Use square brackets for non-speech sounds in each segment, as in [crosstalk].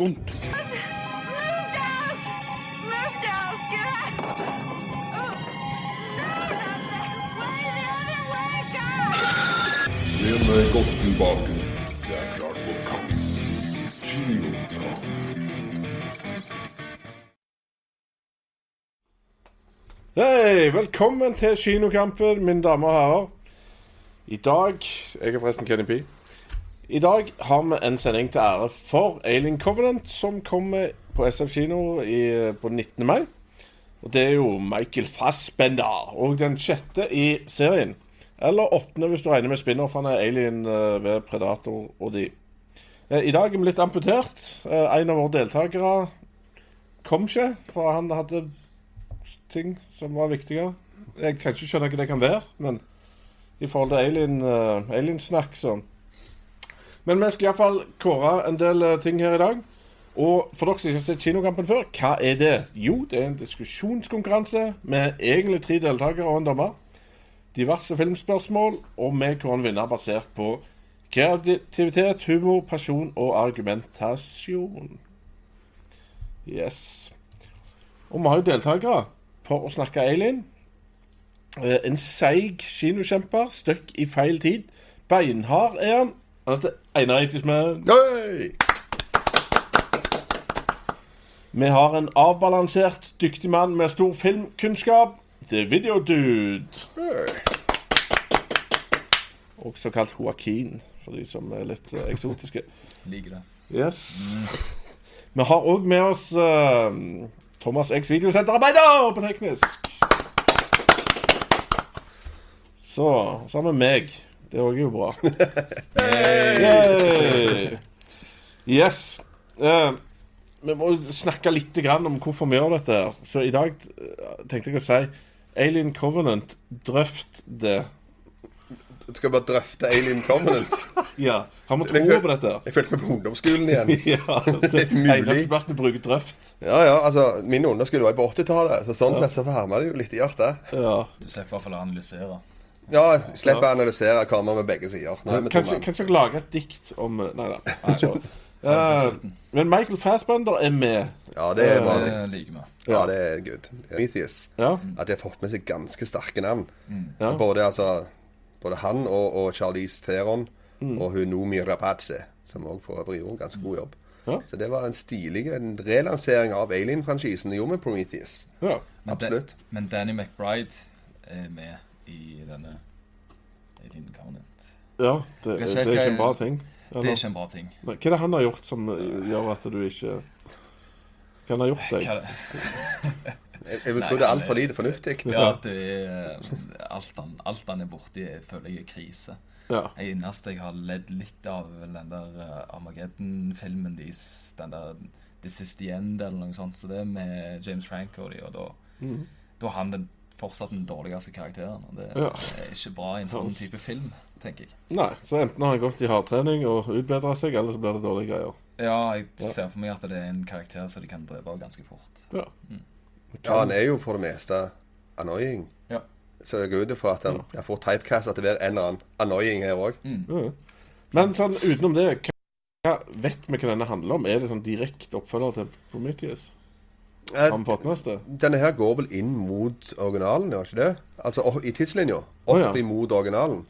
Oh. Len deg godt tilbake. Det er klart for kamp. Kinokamp. Hei, velkommen til Kinokampen, mine damer og herrer. I dag Jeg er forresten Kenny P. I dag har vi en sending til ære for Alien Covenant, som kommer på SF kino i, på 19. mai. Og det er jo Michael Fassbender, og den sjette i serien. Eller åttende, hvis du regner med spin-offene Alien eh, ved Predator og de. Eh, I dag er vi litt amputert. Eh, En av våre deltakere kom ikke, for han hadde ting som var viktige. Jeg kan ikke skjønne hva det kan være, men i forhold til alien-snakk, alien sånn. Men vi skal iallfall kåre en del eh, ting her i dag. Og for dere som ikke har sett Kinokampen før, hva er det? Jo, det er en diskusjonskonkurranse med egentlig tre deltakere og en dommer. Diverse filmspørsmål, og vi kårer en vinner basert på kreativitet, humor, pasjon og argumentasjon. Yes. Og vi har jo deltakere for å snakke alien. Eh, En seig kinokjemper, støkk i feil tid. Beinhard er han. Han heter Einar. Hey! Vi har en avbalansert, dyktig mann med stor filmkunnskap. The Video Dude. Også kalt Joaquin, for de som er litt eh, eksotiske. Liker det. Yes. Vi har òg med oss eh, Thomas X videosenterarbeider på teknisk. Så så har vi meg. Det òg er jo bra. [laughs] Yay! Yes. Eh, vi må snakke litt om hvorfor vi gjør dette. her. Så i dag eh, tenkte jeg å si Alien Covenant, drøft det. Skal vi bare drøfte Alien Covenant? [laughs] Ja. Har vi tro på dette? Jeg følte meg på ungdomsskolen igjen. [laughs] Ja. Det er Mulig. eneste bruker drøft. Ja, ja, altså, Min underskole var på 80-tallet, så sånn sett så varma det jo litt i hjertet. Ja. Du slipper i hvert fall å analysere. Ja, Slipp å analysere kameraet med begge sider. Er Kanskje, jeg lager et dikt om Nei da. På eh, men Michael Fassbender er med. Ja, det er bra. Det det. liker vi. Ja, det er good. Prometheus. Ja. At de har fått med seg ganske sterke navn. Ja. Både, altså, både han og, og Charlize Theron Mm. og hun Nomi Rapace, som òg for øvrig gjorde en ganske god jobb. Ja. Så det var en stilig en relansering av Alien-franchisen de gjorde med Prometheus. ja. Men Absolutt. Men Danny McBride er med i denne Alien Covenant. ja det, Jeg det er ikke en bra ting. ting. Det er ikke en bra ting. Hva er det han har gjort som gjør at du ikke Hva han har gjort deg? Jeg, jeg vil tro det er altfor lite fornuftig. Ja, det er alt han, alt han er borti, jeg føler jeg er krise. Ja. Det eneste jeg har ledd litt av, vel den der eh, Armageddon-filmen deres. Den der The Siste End eller noe sånt. Så det er med James Franco og de, og da, da er han den, fortsatt den dårligste karakteren. Og det ja. det er ikke bra i en sånn type film, tenker jeg. Nei, så enten har han gått i hardtrening og utbedra seg, eller så blir det dårlige greier. Ja, jeg Ja. ser for meg at det er en karakter som de kan drepe ganske fort. Ja. Ja, han er jo for det meste annoying. Ja. Så jeg går ut ifra at han jeg får typecasta til å være en eller annen annoying her òg. Ja. Men sånn utenom det, hva vet vi hva denne handler om? Er det sånn direkte oppfølger til Prometheus? Har vi fått med oss det? Denne her går vel inn mot originalen, gjør ikke det? Altså opp- i tidslinja. Opp oh, ja. imot originalen.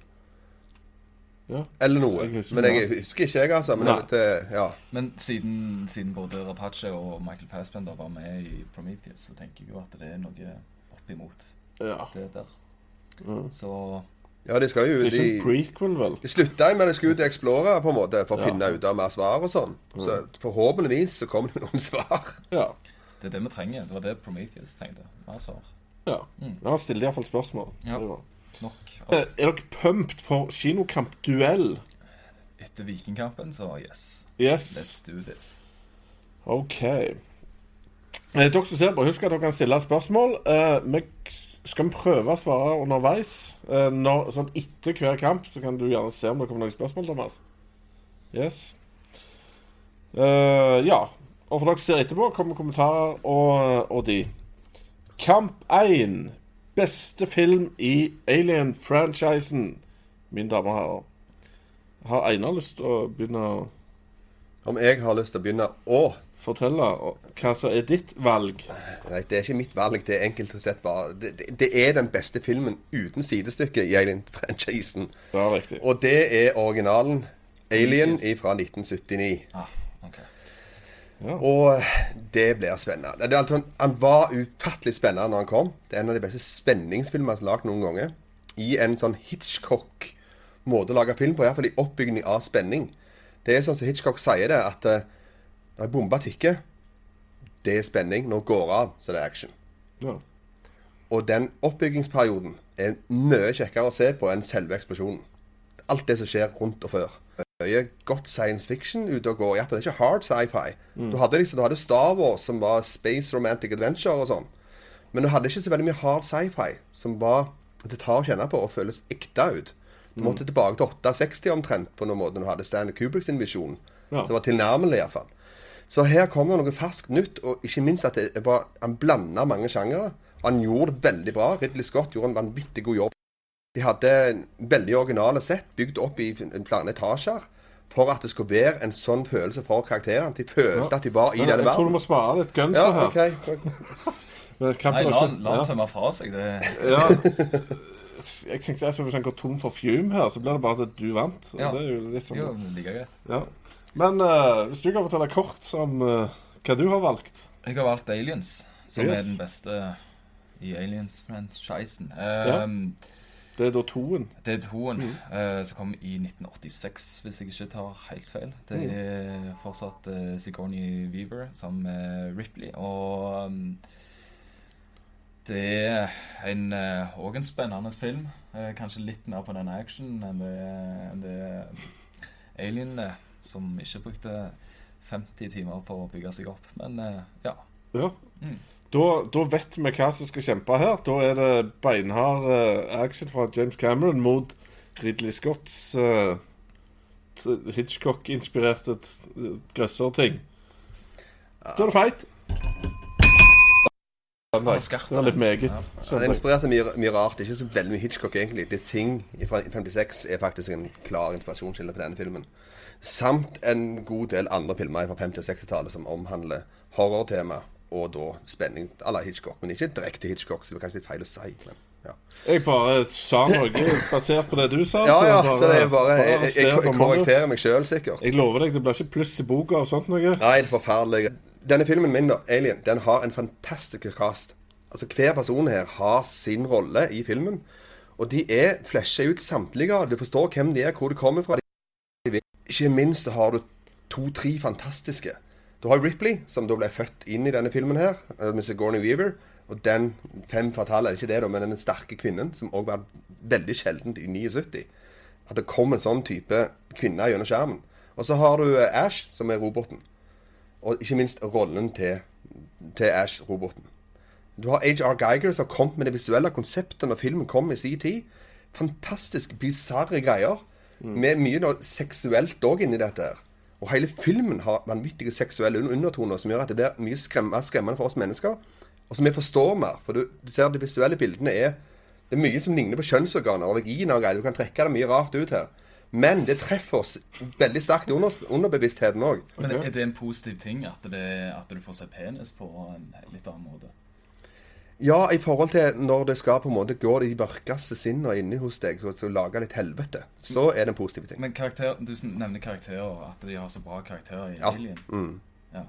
Ja. Eller noe. Jeg Men jeg husker ikke, jeg, altså. Men jeg vet, eh, ja. Men siden, siden både Rapace og Michael Fassbender var med i Prometheus, så tenker jeg jo at det er noe opp imot ja. det der. Så ja, de skal jo Det er De, ikke en prequel, vel? de slutta med at de skulle ut og explore, på en måte, for å Ja. finne ut av mer svar og sånn. Så forhåpentligvis så kommer det noen svar. Ja. Det er det vi trenger. Det var det Prometheus trengte. Mer svar. ja. Men han stiller iallfall spørsmål. Ja. Nok. Eh, Er dere pumped for kinokamp-duell? Etter Vikingkampen, så yes. Yes. Let's do this. OK. Eh, dere som ser på, husk at dere kan stille spørsmål. Eh, vi skal vi prøve å svare underveis. Når, sånn etter hver kamp så kan du gjerne se om det kommer noen spørsmål, Thomas. Yes. Uh, ja. Og for dere ser etterpå, kommer kommentarer og, og de. Kamp 1. Beste film i Alien-franchisen. Mine damer og herrer. Har Einar lyst til å begynne å Om jeg har lyst til å begynne å fortelle hva som er ditt valg. Nei, det er ikke mitt valg. Det er enkelt og slett bare Det, det, det er den beste filmen uten sidestykke i Alien-franchisen. Ja, riktig. Og det er originalen Alien fra 1979. Ah, Og det blir spennende. Det altså, han var ufattelig spennende når han kom. Det er en av de beste spenningsfilmene som er lagd noen ganger. I en sånn Hitchcock-måte å lage film på, iallfall i oppbygging av spenning. Det er sånn som Hitchcock sier det, at eh, når en bombe tikker, det er spenning. Når går av, så det er det action. Ja. Og den oppbyggingsperioden er mye kjekkere å se på enn selve eksplosjonen. Alt det som skjer rundt og før. Mye godt science fiction ute og går. Ja, det er ikke hard sci-fi. Du, hadde liksom, du hadde Star Wars, som var space romantic adventure og sånn. Men du hadde ikke så veldig mye hard sci-fi, som var det tar å kjenne på og føles ekte ut. Du måtte tilbake til 860 omtrent på noen måte du hadde Stanley Kubricks visjon. Ja. Som var tilnærmelig, iallfall. Så her kom det noe ferskt nytt, og ikke minst at det var, han blanda mange sjangere. Han gjorde det veldig bra. Ridley Scott gjorde en vanvittig god jobb. De hadde veldig originale sett bygd opp i en flere etasjer for at det skulle være en sånn følelse for karakterene. De følte at de var i Ja, denne jeg tror du må spare litt gunser Ja, her. ok. Nei, la han ja. tømme fra seg. Det, Ja. Jeg tenkte altså, Hvis han går tom for fume her, så blir det bare at du vant. Ja. Det er jo litt sånn jo, like greit. ja. Men uh, hvis du kan fortelle kort om uh, hva du har valgt Jeg har valgt Aliens, som Yes. er den beste i Aliens-franchisen. Ja. Det er da toen. Det er toen eh, som kom i 1986, hvis jeg ikke tar helt feil. Det er fortsatt uh, Sigourney Weaver som uh, Ripley. Og um, det er en, eh, også en spennende film. Kanskje litt mer på den action enn det, enn det Alien, eh, som ikke brukte 50 timer på å bygge seg opp. Men ja. Ja. Mm. Da, da vet vi hva som skal kjempe her. Da er det beinhard uh, action fra James Cameron mot Ridley Scotts uh, Hitchcock-inspirerte uh, grøsserting. Da er det skarp, Det var litt meget. Ja. Ja, det inspirerte mye, mye rart. Det er ikke så veldig mye Hitchcock, egentlig. The Thing fra 56 er faktisk en klar inspirasjonskilde til denne filmen. Samt en god del andre filmer fra 50- og 60-tallet som omhandler horrortema og da spenning à la Hitchcock. Men ikke direkte Hitchcock, så det var kanskje litt feil å si. Men, ja. Jeg bare sa noe basert på det du sa. ja ja, jeg så det er bare Jeg, jeg, arrester jeg, korrekterer meg sjøl, sikkert. Jeg lover deg, det blir ikke pluss i boka og sånt noe. Nei, det er forferdelig. Denne filmen min, da, Alien, den har en fantastisk cast. Altså Hver person her har sin rolle i filmen. Og de er flesja ut samtlige av. Du forstår hvem de er, hvor de kommer fra. Ikke minst har du to-tre fantastiske. Du har Ripley, som da ble født inn i denne filmen her, eh, med Sigourney Weaver. Og den fem fatale, ikke det da, men den sterke kvinnen, som òg var veldig sjeldent i 79. At det kom en sånn type kvinne gjennom skjermen. Og så har du eh, Ash, som er roboten. Og ikke minst rollen til, til Ash-roboten. Du har H.R. Geiger som har kommet med det visuelle konseptet når filmen kom i sin tid. Fantastisk bisarre greier. Med mye noe seksuelt òg inni dette. her. Og hele filmen har vanvittige seksuelle undertoner som gjør at det blir mye skremmende, skremmende for oss mennesker. Og som vi forstår mer. For du, du ser de visuelle bildene er Det er mye som ligner på kjønnsorganer og vagina og greier. Du kan trekke det mye rart ut her. Men det treffer oss veldig sterkt i under, underbevisstheten òg. Men er det en positiv ting at, det, at du får se penis på en litt annen måte? Ja, i forhold til når det skal på en måte gå de mørkeste sinnene inni hos deg og så lage litt helvete, så er det en positiv ting. Men karakter, du nevner karakterer, at de har så bra karakterer i Ja. Alien. Mm. Ja.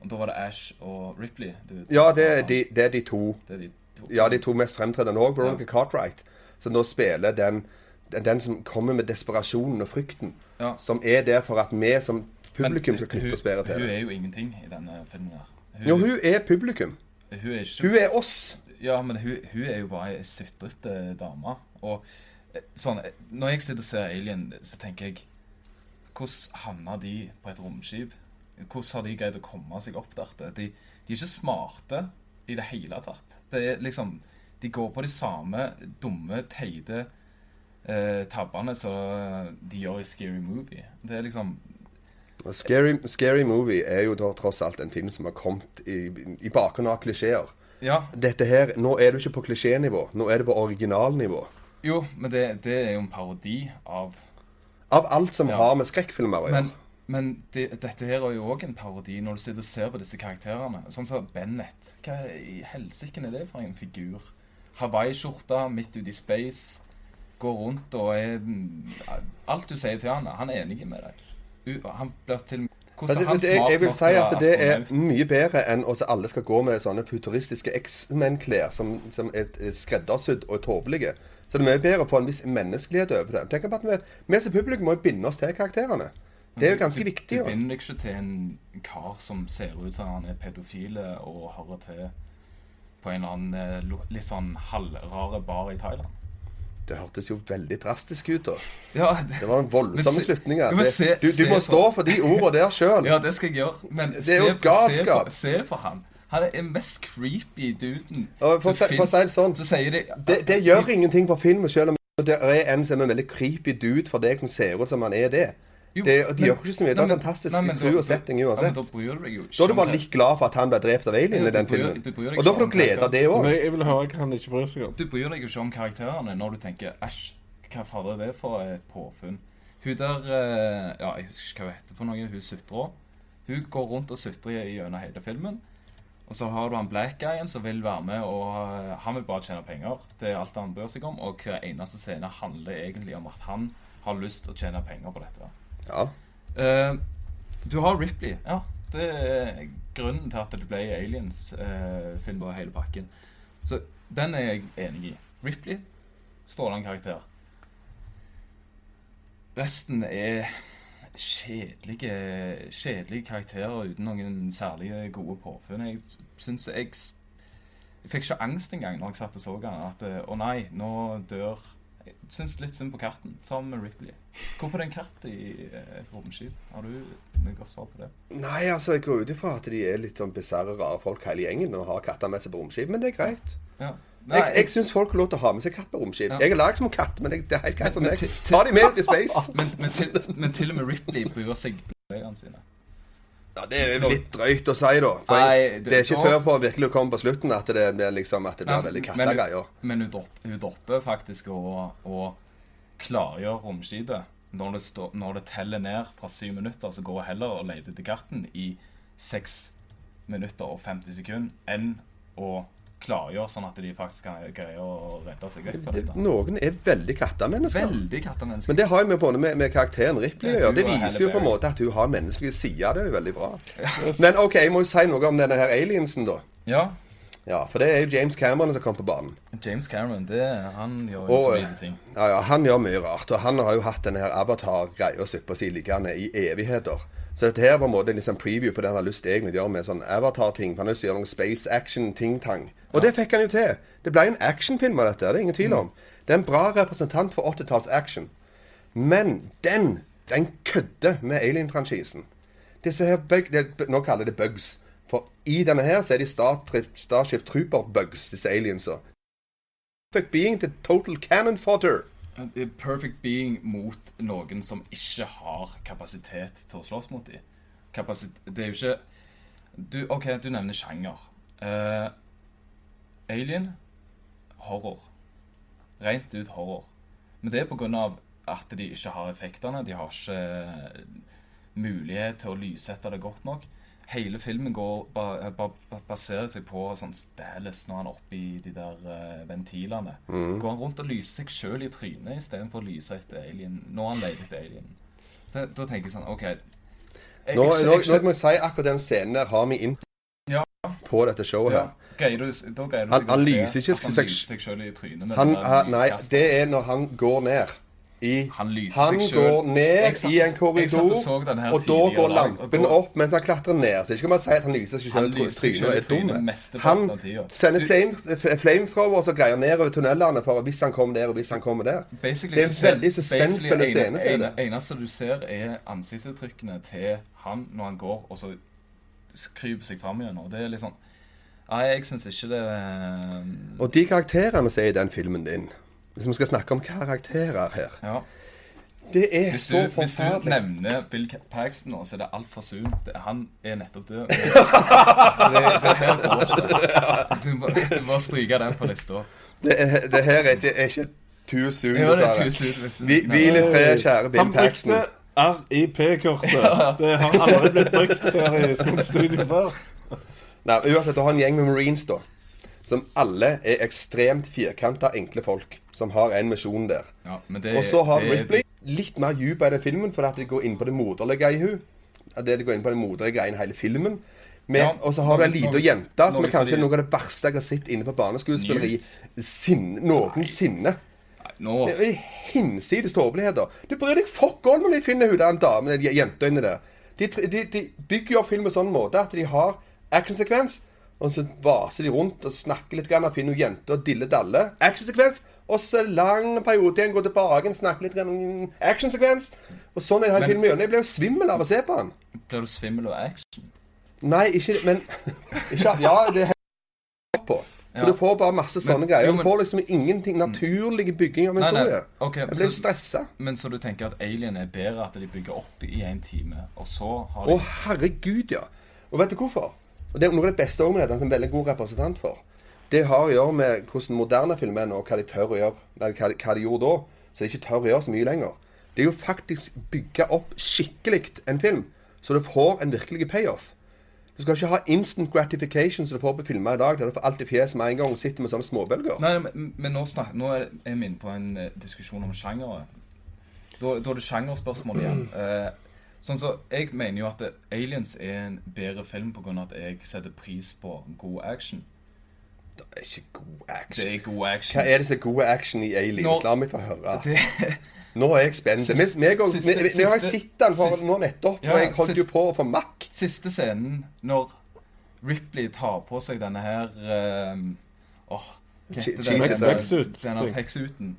Og da var det Ash og Ripley? Du, Ja, det er de, det er de to Det er de to. Ja, de to mest fremtredende òg. Veronica Cartwright, som nå spiller den, den, den som kommer med desperasjonen og frykten. Ja. Som er der for at vi som publikum Men skal knytte oss bedre til Hun er jo ingenting i denne filmen. Hun, Jo, hun er publikum. Hun er ikke Hun er oss. Ja, men hun, hun er jo bare ei sutrete dame. Og eh, sånn eh, Når jeg sitter og ser Alien, så tenker jeg Hvordan havna de på et romskip? Hvordan har de greid å komme seg opp der? De, de er ikke smarte i det hele tatt. Det er liksom De går på de samme dumme, teite eh, tabbene som de gjør i Scary Movie. Det er liksom Scary, Scary Movie er jo da tross alt en film som har kommet i, i bakgrunnen av klisjeer. Ja, Dette her, Nå er du ikke på klisjénivå, nå er det på originalnivå. jo, men det, det er jo en parodi av Av alt som Ja. har med skrekkfilmer å gjøre. Men Men det, dette her er jo òg en parodi, når du sitter og ser på disse karakterene. Sånn som Bennett. Hva i helsike er det for en figur? Hawaii-skjorte midt ute i space. Går rundt og er Alt du sier til han, han er enig med deg. Han blir til Hvordan han det, jeg, jeg vil si at det er mye bedre enn at alle skal gå med sånne futuristiske X-Men-klær som, som er er skreddersydd og tåpelige. Så det er mye bedre å få en viss menneskelighet over det. Tenk på at Vi, vi som publikum må jo binde oss til karakterene. Det er jo ganske du, viktig. Du binder deg ikke til en kar som ser ut som han er pedofile og hører til på en eller annen eh, litt sånn halvrare bar i Thailand. Det hørtes jo veldig drastisk ut. da Ja, Det var en voldsomme se- slutninger. Det- Du, du se må stå for de ordene der sjøl. Ja, det skal jeg gjøre. Men Det er se, jo galskap. Se se på han. Han er den mest creepy duden for som for det sånn, Så sier de Det, det gjør ingenting for filmen, selv om det er en som er en veldig creepy dude for deg som ser ut som han er det. Jo, det de men- gjør ikke så mye. Det er fantastisk nei, men crew og setting Ja, men uansett. da bryr du deg jo Da er du bare litt glad for at han ble drept av alien Ja, i den bryr- filmen. du bryr deg Og da får du glede av det Men òg. jeg vil høre hva han ikke bryr seg om. Du bryr deg jo ikke om karakterene når du tenker Æsj, hva fader er det for et påfunn? Hun der eh, Ja, jeg husker ikke hva hun heter for noe. Hun sutrer. Hun går rundt og sutrer gjennom hele filmen. Og så har du han black guyen som vil være med, og eh, han vil bare tjene penger. Det er alt han bryr seg om. Og hver eneste scene handler egentlig om at han har lyst til å tjene penger på dette. Ja. Uh, du har Ripley. Ja, det er grunnen til at det ble Aliens-film og hele pakken. Så den er jeg enig i. Ripley, strålende karakter. Resten er kjedelige, kjedelige karakterer uten noen særlige gode påfunn. Jeg syns jeg Jeg fikk ikke angst engang når jeg satt og så den. At eh, å nei, nå dør syns litt synd på katten, sammen med Ripley. Hvorfor er det en katt i eh, et romskip? Har du noe godt svar på det? Nei, altså, jeg går ut ifra at de er litt sånn bisarre, rare folk hele gjengen og har katter med seg på romskip, men det er greit. Ja. Jeg, jeg syns folk har lov til å ha med seg katt på romskip. Ja. Jeg er lagd som en katt, men jeg, det er helt greit for meg. Ta de med ut i space. [laughs] men, men, til, men til og med Ripley bryr seg pleierne sine. Ja, Det er jo litt drøyt å si, da. For Nei, jeg, det- er ikke før på virkelig å komme på slutten at det blir liksom at det blir veldig men, kattegreier. men hun, hun dropper faktisk å, å klargjøre romskipet. Når det, stå, når det teller ned fra syv minutter, så går hun heller og leter etter katten i seks minutter og 50 sekunder enn å klargjøre sånn at de faktisk kan greie å redde seg vekk fra dette. noen er veldig kattemennesker. Veldig kattemennesker. Men det har jo med, både med, med karakteren Ripley å gjøre. Det viser jo på en måte at hun har menneskelige sider. Det er jo veldig bra. Men OK, jeg må jo si noe om denne her aliensen, da. Ja, Ja, For det er jo James Cameron som kom på banen. James Cameron, det, han gjør jo så mye ting. ja, ja, Han gjør mye rart. Og han har jo hatt denne her Avatar-greia suppa si liggende i evigheter. Så dette her var en måte liksom preview på det han har lyst til å gjøre med sånn Avatar-ting. Han har lyst til å gjøre noen space action-ting-tang. Og det fikk han jo til. Det ble en actionfilm av dette, det er ingen tvil om. Det er en bra representant for 80-talls action. Men den, den kødder med Alien-franchisen. Disse her bug, det, Nå kaller jeg det bugs. For i denne her så er de Star, Starship Trooper-bugs, disse aliensa. Fuck being the total cannon fodder. Er Perfect being mot noen som ikke har kapasitet til å slåss mot dem. Det er jo ikke du, OK, du nevner sjanger. Uh, Alien horror. Rent ut horror. Men det er av at de ikke har effektene. De har ikke eh, mulighet til å lyssette det godt nok. Hele filmen går, ba, ba, ba, baserer seg på sånn Dallas når han er oppe i de der uh, ventilene. Går han rundt og lyser seg sjøl i trynet istedenfor å lyse etter alien når han leter etter alien. Da, da tenker jeg sånn OK jeg, Nå, jeg- nå, jeg- nå må jeg si akkurat den scenen der har vi inn Ja. på dette showet ja, her. greier du, da greier du Han- han lyser ikke seg- sjøl i trynet. Han, han, nei, det er når han går ned i Han lyser Han seg selv. går ned satt- i en korridor, og og da går lampen da- opp mens han klatrer ned. Så ikke kan man si at han lyser seg selv i trynet Han sender Du- flame, og greier nedover tunnelene for hvis han kommer der, og hvis han kommer der. Basically Det er en veldig suspensfull scene, det. ene- eneste du ser, er ansiktsuttrykkene til han når han går, og så kryper seg fram igjen. Og det er litt sånn Nei, jeg syns ikke det eh, Og de karakterene som er i den filmen din Hvis vi skal snakke om karakterer her Ja. Det er Hvis så forferdelig. hvis du nevner Bill Paxton nå, så er det altfor sunt. Han er nettopp død. Så [laughs] det, det her går ikke. Du må, du må stryke den på lista. Det, er, det her er, det er ikke too soon, Ja, det er dessverre. du- Hvil i fred, kjære Bill Paxton. Han brukte RIP-kortet. [laughs] Det har aldri blitt brukt her i skolestudio før. Nei, uansett, du har en gjeng med marines, da. Som alle er ekstremt firkanta, enkle folk. Som har en misjon der. Ja, Og så har det- Ripley litt mer dyp i den filmen, fordi at de går inn på det moderlige i hun. Det de går inn på det moderlige i hele filmen. Ja, og så har du ei lita jente som er kanskje de- noe av det verste jeg har sett inne på barneskuespilleri noensinne. Nå Det er hinsides tåpeligheter. Du bryr deg fuck all når de finner hun der en dame, den jenta inni der. De, de, de bygger jo opp film på sånn måte at de har actionsekvens, og så vaser de rundt og snakker litt, grann, og finner noen jenter og diller dalle. Actionsekvens. Og så lang periode igjen, går tilbake og snakker litt. grann, Actionsekvens. Og sånn er det hele Men- filmen. Jeg blir jo svimmel av å se på den. blir du svimmel av action. Nei, ikke Men [laughs] ikke, Ja, det er helt på. For Ja. Du får bare masse sånne Men- greier. jo, Du får liksom ingenting naturlig bygging av en historie. Okay, jeg ble jo stressa. Men så du tenker at Alien er bedre at de bygger opp i en time, og så har de Å, herregud, ja. Og vet du hvorfor? Og Det er noe av det beste også med det, at en veldig god representant for. Det har å gjøre med hvordan moderne filmer er nå, hva de tør å gjøre. hva, hva de gjorde da. Så de ikke tør å gjøre så mye lenger. Det er jo faktisk bygge opp skikkelig en film, så du får en virkelig payoff. Du skal ikke ha instant gratification som du får på filmer i dag, der du får alt i fjeset med en gang og sitter med sånne småbølger. Nei, men, men nå, snak, nå er vi inne på en eh, diskusjon om sjangere. Da, da er det sjangerspørsmål igjen. [clears throat] Eh, sånn så, Jeg mener jo at Aliens er en bedre film pga. at jeg setter pris på god action. Det er ikke god Det er god action. Hva er det som er god action i Aliens? Nå- La meg få høre. Det, Nå er jeg spent. Siste- Vi, siste- vi, vi har siste- sett den for siste- nå nettopp, Ja, og jeg holdt jo på å få makk. siste scenen, når Ripley tar på seg denne her uh, Åh, hva heter den? Denne pekksuiten.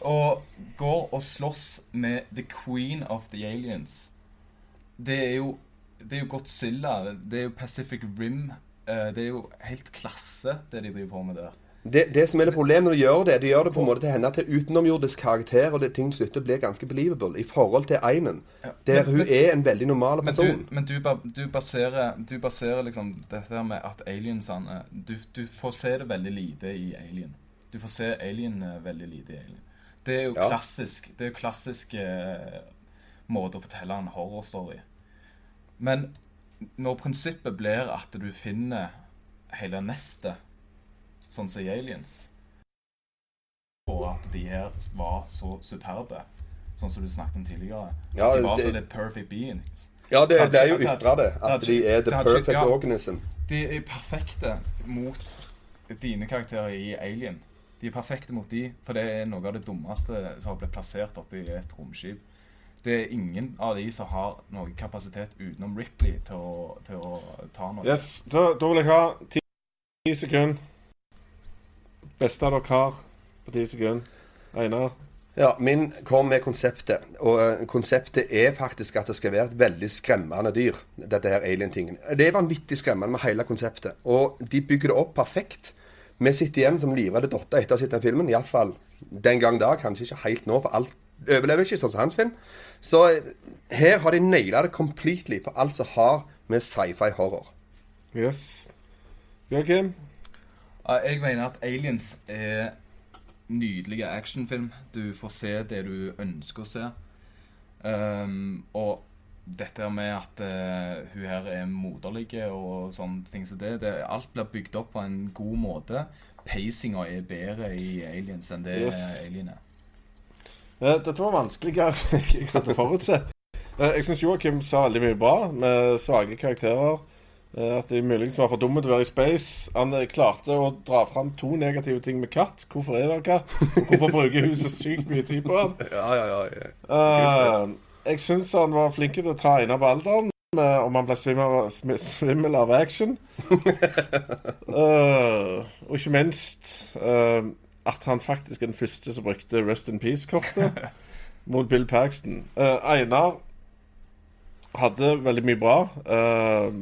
Og går og slåss med The Queen of the Aliens. Det er jo Det er jo Godzilla. Det er jo Pacific Rim. eh, det er jo helt klasse, det de driver på med der. Det, det som er det problemet når de gjør det, de gjør det på en måte til henne til utenomjordisk karakter, og det ting slutter slutt blir ganske believable i forhold til Einen, der hun er en veldig normal Men person. men du, ba, du, baserer, du baserer liksom dette her med at aliensene du, du får se det veldig lite i Alien. Du får se Alien eh, veldig lite i Alien. Det er jo Ja. klassisk Det er jo klassisk eh, måte å fortelle en horrorstory. Men når prinsippet blir at du finner hele nestet, sånn som i Aliens, og at de her var så superbe, sånn som du snakket om tidligere Ja, de var det- så the perfect beings. Ja, det, det er jo ytra det at de er the perfect ja. organism. De er perfekte mot dine karakterer i Alien. De er perfekte mot de, for det er noe av det dummeste som har blitt plassert oppi et romskip. Det er ingen av de som har noen kapasitet utenom Ripley til å, til å ta noe. Yes, da, da vil jeg ha ti, ti sekunder. Beste dere har på ti sekunder. Einar. Ja, min kom med konseptet. Og eh, konseptet er faktisk at det skal være et veldig skremmende dyr. Dette her alien-tingen. Det er vanvittig skremmende med hele konseptet. Og de bygger det opp perfekt. Vi sitter igjen som livredde dotter etter å ha sett den filmen. Iallfall den gang da. Kanskje ikke helt nå, for alt overlever ikke, sånn som hans film. Så her har de naila det completely på alt som har med sci-fi horror. Yes. Joakim. Ja, Jeg mener at Aliens er nydelige actionfilm. Du får se det du ønsker å se. Um, og dette med at uh, hun her er moderlig og sånne ting som det, det Alt blir bygd opp på en god måte. Pacinga er bedre i Aliens enn det Yes. Alien er. Eh, Dette var vanskeligere enn [laughs] jeg hadde forutsett. Eh, Jeg syns Joakim sa veldig mye bra, med svake karakterer. Eh, At de muligens var for dumme til å være i space. Han klarte å dra fram to negative ting med katt. Hvorfor er det katt? Og Hvorfor bruker hun så sykt mye tid på han? [laughs] Ja, ja, ja. jeg syns han var flink til å ta inn på alderen. med om han ble svimmel, svimmel av action. [laughs] Og ikke minst at han faktisk er den første som brukte Rest in Peace-kortet [laughs] mot Bill Paxton. Uh, Einar hadde veldig mye bra. Uh,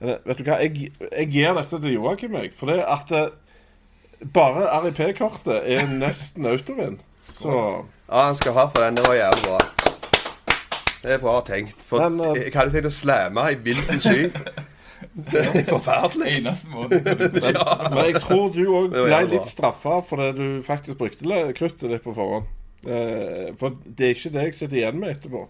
vet du hva, jeg, jeg gir dette til Joakim, jeg. For det at uh, bare RIP-kortet er nesten autovinn. Så Ja, han skal ha for den. Det var jævlig bra. Det er bra tenkt. For Men, jeg hadde tenkt å slamme i vilten sky. [laughs] Det er forferdelig. Eneste måten [laughs] Men jeg tror du òg ble litt straffa fordi du faktisk brukte kruttet ditt på forhånd. Eh, for det er ikke det jeg sitter igjen med etterpå.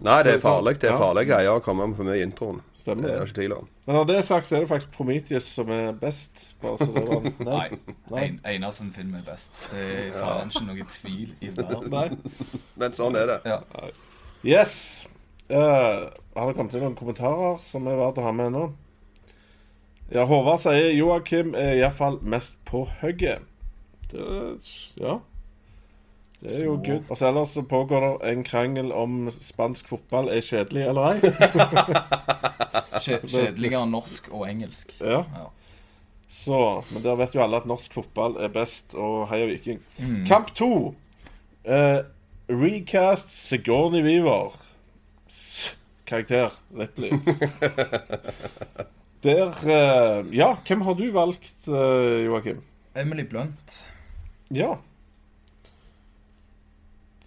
Nei, det er farlig. Det er ja. farlige greier å komme med for mye i introen. Stemmer Det er ikke tvil om. Men når det er sagt, så er det faktisk Prometheus som er best. Bare så det var [laughs] Nei. Nei. En, Einarsen film er best. Det er faen ikke noe tvil i verden. Men sånn er det. Ja. Yes. Uh, har det kommet inn noen kommentarer som er verdt å ha med nå? Ja, Håvard sier Joakim er iallfall mest på hugget. Ja. Det er jo good. Og så ellers så pågår det en krangel om spansk fotball er kjedelig eller ei. [laughs] Kje- Kjedeligere norsk og engelsk. Ja. Ja. Så, Men der vet jo alle at norsk fotball er best, og heia Viking. Kamp to. Eh, recast Sigourney Weaver. S karakter Ripley. [laughs] Der eh, Ja, hvem har du valgt, eh, Joakim? Emily Blunt. Ja.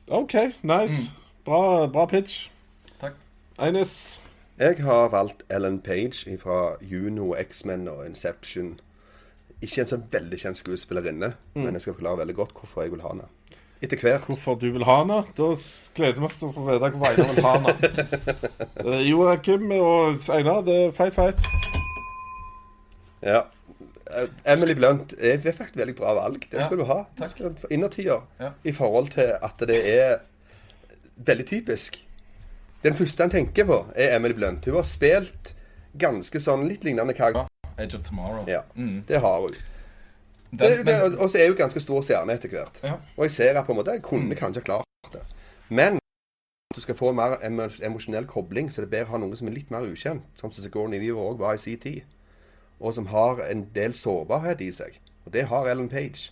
OK, nice. Bra, bra pitch. Takk. Eines. Jeg har valgt Ellen Page fra Juno, X-Men og Inception. Ikke en sånn veldig kjent skuespillerinne, men jeg skal forklare veldig godt hvorfor jeg vil ha henne. Etter hvert. Hvorfor du vil ha henne? Da gleder vi oss til å få vite hvor Einar vil ha henne. [laughs] Eh, Joakim og Einar, det er feit, feit. Ja. Eh, Emily Blunt er er faktisk veldig bra valg. Det Ja, skal du ha. takk. Du få Innertier. Ja. I forhold til at det er veldig typisk. Den første han tenker på, er Emily Blunt. Hun har spilt ganske sånn litt lignende karakter. Edge of Tomorrow. Ja, Mm. det har hun. Og så er hun ganske stor stjerne etter hvert. ja. Og jeg ser at på en måte jeg kunne kanskje klart det. Men du skal få en mer emosjonell kobling, så det er bedre å ha noe som er litt mer ukjent. Sånn som Sigourney Weaver òg var i sin tid. Og som har en del sårbarhet i seg. Og det har Ellen Page.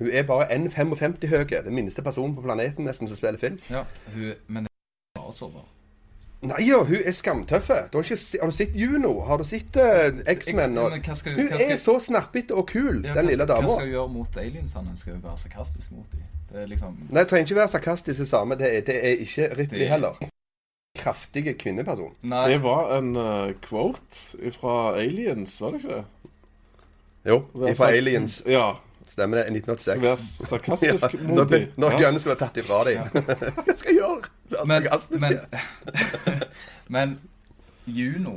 Hun er bare 1,55 høy. Den minste personen på planeten nesten som spiller film. ja hun, men jeg bare sårbar. Nei ja, hun er skamtøffe. Har, ikke, har du sett Juno? Har du sett uh, X-Men? Hun er så snappete og kul, Ja, den lille dama. Hva skal hun gjøre mot aliensene? Skal hun være sarkastisk mot dem? Det er liksom Nei, trenger ikke være sarkastisk det samme. Det er, det er ikke Ripley Det- heller. Kraftige kvinneperson. Nei. Det var en uh, quote fra Aliens, var det ikke det? Jo, fra Aliens. Ja. Stemmer det. 1986. Vær sarkastisk ja, mot når, dem. når Ja. gunnene skulle vært tatt ifra dem. [laughs] Hva skal jeg gjøre? Vær Men, sarkastiske? men, [laughs] men Juno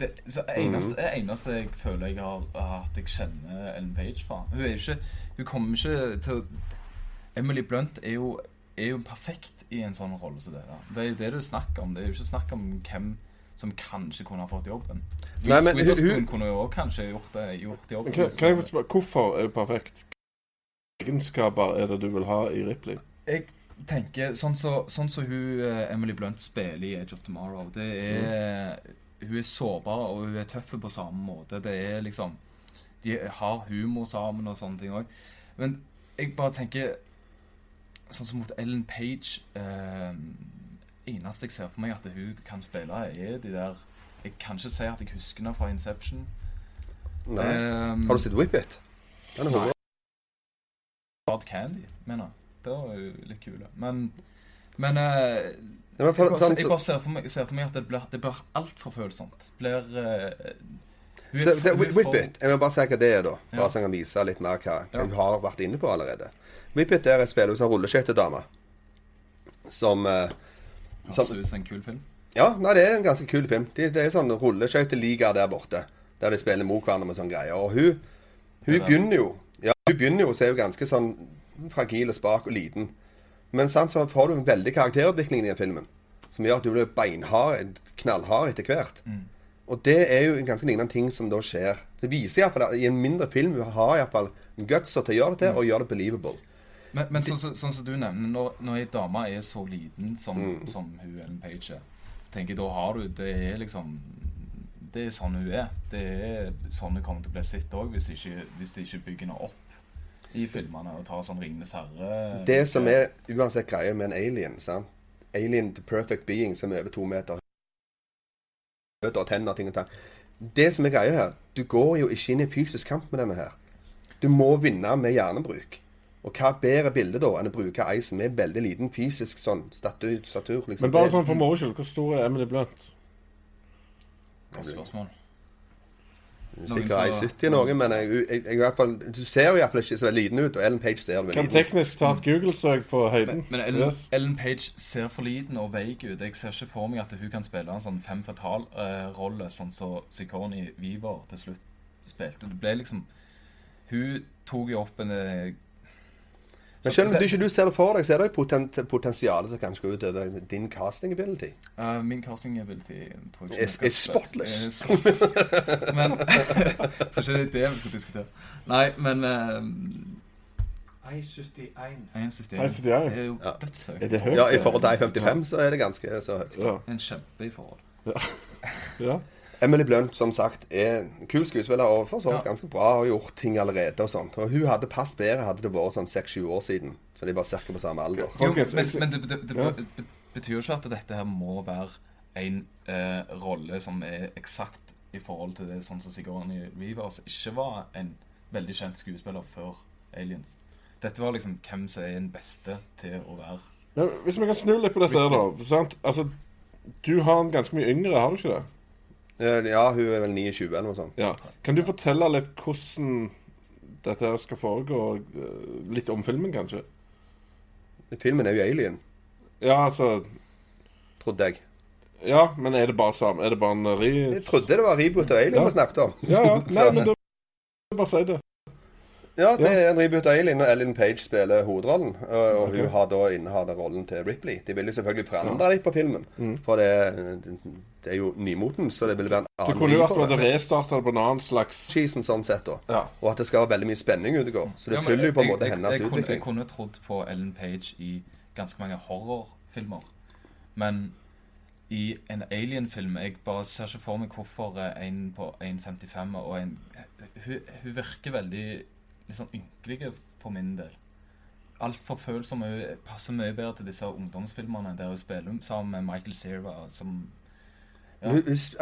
det, så eneste, det eneste jeg føler jeg har at jeg kjenner Ellen Page fra Hun er jo ikke Hun kommer ikke til å Emily Blunt er jo, er jo perfekt i en sånn rolle som det der. Det er jo det du snakker om. Det er jo ikke snakk om hvem som kanskje kunne ha fått jobben. Nei, men Witherspoon kunne jo også kanskje gjort, det, gjort jobben. Kan, kan jeg spørre, Hvorfor er hun perfekt? Hvilke egenskaper er det du vil ha i Ripley? Jeg tenker sånn som så, sånn så hun eh, Emily Blunt spiller i Age of Tomorrow. Det er Hun er sårbar, og hun er tøff på samme måte. Det er liksom De har humor sammen og sånne ting òg. Men jeg bare tenker Sånn som mot Ellen Page eh, Eneste jeg ser for meg at hun kan spille, er de der Jeg kan ikke si at jeg husker henne fra Inception. Nei. Um, Har du sett Whip It? Den er hodet. Hard Candy, mener jeg. Det var jo litt kule. Men Men eh, men jeg, bare, jeg bare ser for meg, ser for meg at det blir, det blir altfor følsomt. Blir eh, er er Whip for- It. Jeg må bare si hva det er, da. Bare Ja. så jeg kan vise litt mer hva, hva Ja. hun har vært inne på allerede. Whip It der spill hos hun som rulleskøytedame. Som eh, Ser ut som en kul film. Ja, nei, det er en ganske kul film. Det, det er sånn rulleskøyteliga der borte. Der de spiller mot hverandre med sånne greier. Og hun, hun Det begynner jo Ja, hun begynner jo, så er hun ganske sånn fragil og spak og liten. Men sant, så får du en veldig karakterutvikling i den filmen. Som gjør at du blir beinhard, knallhard etter hvert. Og det er jo en ganske lignende ting som da skjer. Det viser iallfall at i en mindre film hun har iallfall gutsa til å gjøre det til, og gjøre det believable. Men, men sånn som sånn så du nevner, når, når ei dame er så liten som, Mm. som hun Ellen Page er, så tenker jeg da har du Det er liksom Det er sånn hun er. Det er sånn hun kommer til å bli sett òg, hvis, hvis de ikke bygger henne opp i filmene og tar sånn Ringenes herre Det som er uansett greia med en alien, sant? Alien the perfect being som er over to meter og tenner ting og tang. Det som er greia her, du går jo ikke inn i fysisk kamp med denne her. Du må vinne med hjernebruk. Og hva bedre bilde da enn å bruke ei som er veldig liten fysisk sånn statur, statur liksom. Men bare sånn for moro skyld, hvor stor er Emily Blunt? Godt spørsmål. Sikkert ei som- 70 noe, men jeg, jeg, jeg, i hvert fall, du ser jo iallfall ikke så liten ut, og Ellen Page ser veldig liten ut. teknisk ta et Google-søk på høyden. Men Ellen, Yes. Ellen Page ser for liten og veik ut. Jeg ser ikke for meg at hun kan spille en sånn fem fatal-rolle, sånn som Sigourney Weaver til slutt spilte. Det ble liksom Hun tok jo opp en eh, Men selv om du ikke du ser det for deg, så er det jo potent, potensialet som kan gå utover din casting ability. Uh, min casting ability tror jeg ikke er, er spotless. er spotless. Men Jeg tror ikke det er det vi skal diskutere. Nei, men uh, 1,71. 1,71 1,71. Det er jo Ja. dødshøyt. Er det høyt? Ja, I forhold til I-55 så er det ganske så høyt. Ja. En kjempe i forhold. ja. Emily Blunt, som sagt, er en kul skuespiller og for så vidt Ja. ganske bra og gjort ting allerede og sånt. Og hun hadde passet bedre hadde det vært sånn seks-sju år siden. Så de var ca. på samme alder. Jo, men, men det, det, det, Ja. betyr jo ikke at dette her må være en eh, rolle som er eksakt i forhold til det sånn som Sigourney Rivers ikke var en veldig kjent skuespiller før Aliens. Dette var liksom hvem som er den beste til å være Men hvis vi kan snu litt på dette her, da. Sant? Altså, du har en ganske mye yngre, har du ikke det? Ja, hun er vel 29 eller noe sånt. Ja. Kan du fortelle litt hvordan dette her skal foregå? eh, Litt om filmen, kanskje? Filmen er jo Alien, Ja, altså trodde jeg. Ja, men er det bare samme? Er det bare en ri... Jeg trodde det var reboot av Alien Ja. vi snakket om. Ja, ja. [laughs] Nei, men da Bare si det. Ja, det er en reboot av Alien, og Ellen Page spiller hovedrollen. Og, og Ok. hun har da innehatt rollen til Ripley. De vil jo selvfølgelig forandre litt på filmen, Mm. for det, det er jo nymotens, så det vil være en Det Du kunne jo vri vært på at det restarta på en annen slags Cheesen sånn sett, da. Ja. Og at det skal være veldig mye spenning ute og går. Så det Ja, følger jo på en måte jeg- hennes jeg, kunne, jeg utvikling. kunne trodd på Ellen Page i ganske mange horrorfilmer. Men i en Alien-film Jeg bare ser ikke for meg hvorfor eh, en på 1,55 og en hun, hun virker veldig litt sånn ynkelige for min del. Altfor følsom. Hun passer mye bedre til disse ungdomsfilmene der hun spiller sammen med Michael Cera, som Ja.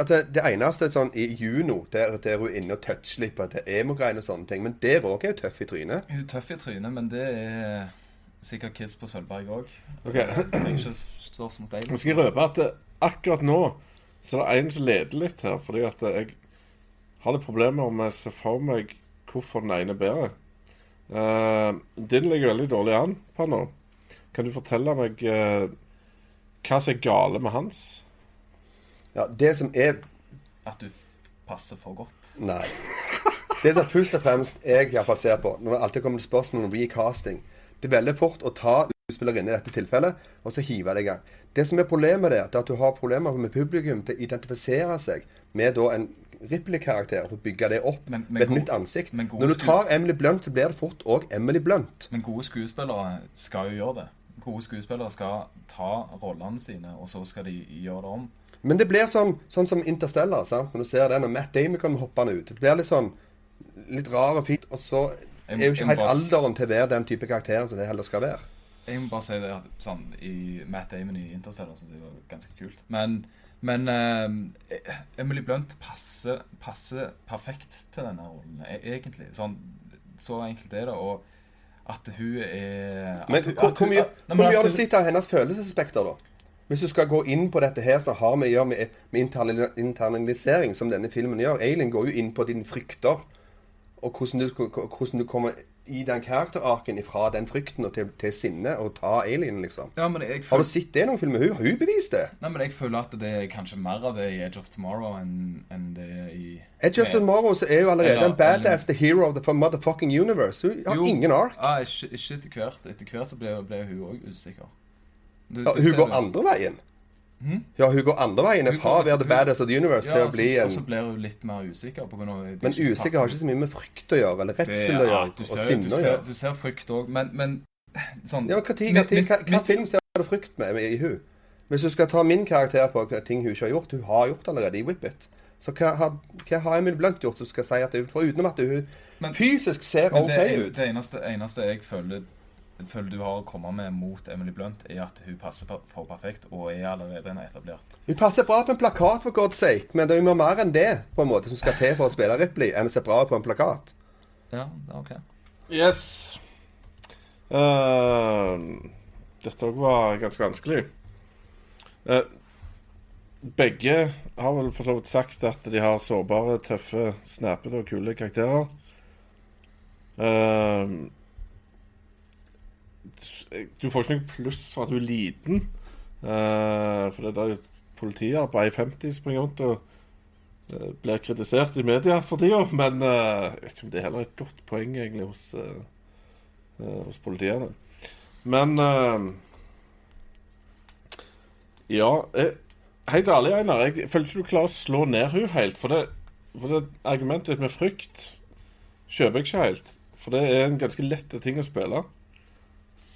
At det, det eneste er sånn i Juno, der, der hun er inne og toucher litt på er emo-greiene og sånne ting, men der òg er hun tøff i trynet. Hun er tøff i trynet, men det er sikkert kids på Sølvberg òg. Okay. Nå skal jeg røpe at akkurat nå så er det en som leder litt her, fordi at jeg har litt problemer med å se for meg hvorfor den ene er bedre. Uh, din ligger veldig dårlig an på nå. Kan du fortelle meg uh, hva som er gale med hans? Ja, det som er At du passer for godt. Nei. Det som først og fremst jeg i hvert fall ser på, når det alltid kommer til spørsmål om recasting Det er veldig fort å ta skuespillerinne i dette tilfellet, og så hive det i gang. Det som er problemet der, det er at du har problemer med publikum til å identifisere seg med da en Ripley-karakter, for å bygge det opp Men- men med et nytt ansikt. Når du tar Emily Blunt, så blir det fort òg Emily Blunt. Men gode skuespillere skal jo gjøre det. Gode skuespillere skal ta rollene sine, og så skal de gjøre det om. Men det blir sånn, sånn som Interstellar. sant? Når du ser den, og Matt Damon kommer hoppende ut. Det blir litt sånn litt rar og fint. Og så er jo ikke helt alderen til å være den type karakteren som det heller skal være. Jeg må bare si det at sånn, i Matt Damon i Interstellar syns jeg var ganske kult. Men, men uh, Emily Blunt passer, passer perfekt til denne rollen, e- egentlig. Sånn, så enkelt er det. Og at hun er at Men hun- hvor, hvor hun- mye, Nei, hvor mye har du sett av hennes følelsesspekter, da? Hvis du skal gå inn på dette her, så har vi å gjøre med, med internali- internalisering, som denne filmen gjør. Eileen går jo inn på dine frykter, og hvordan du, hvordan du kommer i den karakterarken fra den frykten og til, til sinne og ta alien, liksom. Ja, men jeg Har du sett det i noen filmer? Hun har hun bevist det. nei, men jeg føler at det er kanskje mer av det i Edge of Tomorrow enn enn det i Edge of Tomorrow så er jo allerede Eller- en badass, the hero of the motherfucking universe. Hun har Jo. ingen ark. Ah, ikke, ikke etter hvert. Etter hvert så ble, ble hun òg usikker. Du- Ja, hun går andre veien. Ja, hun går andre veien fra å være the baddest of the universe Ja, til å bli en Og så blir hun litt mer usikker. På grunn av Men usikker har ikke så mye med frykt å gjøre, eller redsel å ja, gjøre, du og ser- sinne du å gjøre. Du ser frykt òg, men, men sånn Ja, hva, tid, hva, tid, hva, hva film ser du frykt med, med i hun? Hvis du skal ta min karakter på ting hun ikke har gjort Hun har gjort allerede i Whip It. Så hva hva har Emil Blunt gjort som skal si at hun, utenom at hun Men- fysisk ser OK OK det, ut? det eneste, eneste jeg føler, føler du har å komme med mot Emily Blunt, er at hun passer for perfekt og er allerede en etablert. Hun passer bra på en plakat, for God's sake, men det er jo mer enn det på en måte som skal til for å spille Ripley, enn å se bra på en plakat. Ja, det er ok. Yes. Uh, dette òg var ganske vanskelig. Uh, begge har vel for så vidt sagt at de har sårbare, tøffe, snappete og kule karakterer. Ehm, du får ikke noe pluss for at du er liten. Uh, for det er der politiet på I50 springer rundt og uh, blir kritisert i media for tida. Men uh, jeg vet ikke om det er heller et godt poeng egentlig hos, hos politiene. Men Ja, jeg, helt Einar. Jeg føler ikke du klarer å slå ned hun helt. For det, for det argumentet med frykt kjøper jeg ikke helt. For det er en ganske lett ting å spille.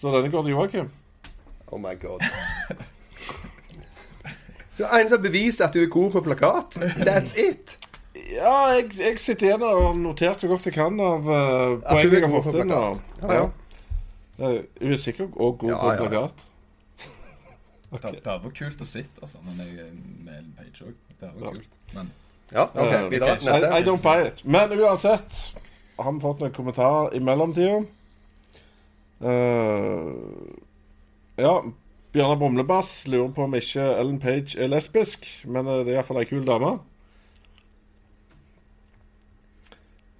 Så denne går til Joakim. Oh my god. [laughs] Du er en som beviser at du er god på plakat. That's it. Ja, jeg, jeg sitter igjen og har notert så godt jeg kan av uh, du poeng er jeg har fått inn. Ja, ja. Eh, Hun er sikkert og god Ja, på ja, ja. plakat. [laughs] Det, det hadde vært kult å sitte, altså. Men jeg med Ellen Page òg. Det hadde vært kult. Men Ja, OK. Eh, Videre. Neste. I, I don't buy it. Men uansett, har vi fått noen kommentarer i mellomtida. Eh, ja, Bjørnar Brumlebass lurer på om ikke Ellen Page er lesbisk, men eh, det er iallfall ei kul dame.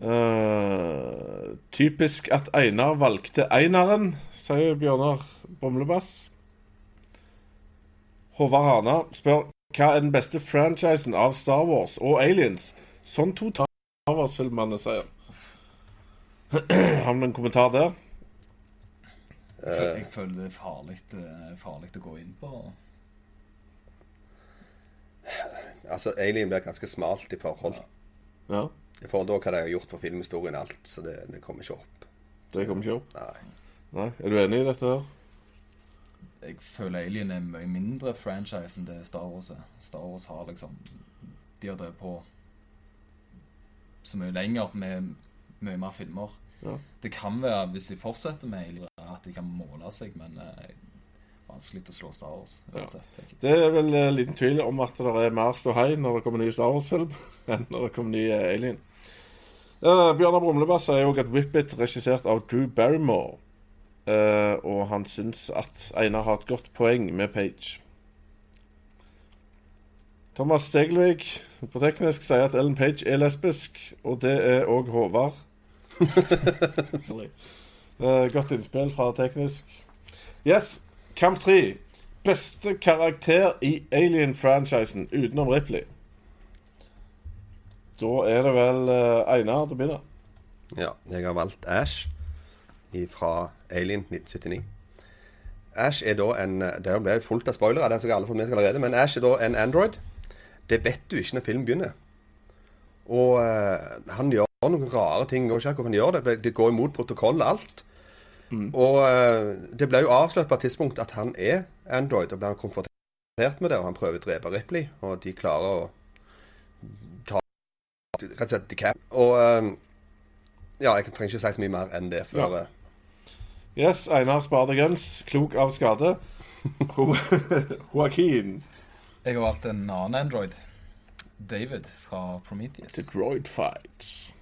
Uh, typisk at Einar valgte Einaren, sier Bjørnar Brumlebass. Håvard Hana spør hva er den beste franchisen av Star Wars og Aliens. Sånn to Star Wars-filmene sier. [clears throat] Har vi en kommentar der? Jeg, føler det er farlig, eh, å gå inn på. Altså, Alien blir ganske smalt i forhold. Ja, I forhold til hva de har gjort på filmhistorien og alt. Så det, det kommer ikke opp. det kommer ikke opp. Nei. Nei, Er du enig i dette her? Jeg føler Alien er mye mindre franchise enn det Star Wars er. Star Wars har liksom De har drevet på så mye lenger med mye mer filmer. Ja. Det kan være, hvis de fortsetter med at de kan måle seg, men eh, vanskelig å slå Star Wars. uansett, ja. Det er vel eh, liten tvil om at det er mer ståhei når det kommer ny Star Wars-film [laughs] enn når det kommer ny eh, Alien. Uh, Bjørnar Brumlebass sier òg at Whippet regissert av Drew Barrymore. uh, og han syns at Einar har et godt poeng med Page. Thomas Stegelvik på teknisk sier at Ellen Page er lesbisk, og det er òg Håvard. [laughs] Sorry. Eh, godt innspill fra teknisk. Yes, Kamp 3. Beste karakter i Alien-franchisen utenom Ripley. Da er det vel eh, Einar til å begynne. Ja, jeg har valgt Ash fra Alien 1979. Ash er da en Det blir fullt av spoilere, det har sikkert alle fått med seg allerede, men Ash er da en android. Det vet du ikke når filmen begynner. Og uh, han gjør noen rare ting. Vet ikke hvorfor han gjør det. Det går imot protokoll og alt. Og eh, det ble jo avslørt på et tidspunkt at han er android, og ble han konfrontert med det, og han prøver å drepe Ripley, og de klarer å ta Rett og slett de cap. Og eh, ja, jeg trenger ikke si så mye mer enn det før Ja. eh, Yes, Einar spar deg guns. Klok av skade. [laughs] [laughs] Joaquin. Jeg har valgt en annen Android. David fra Prometheus. The Droid Fights.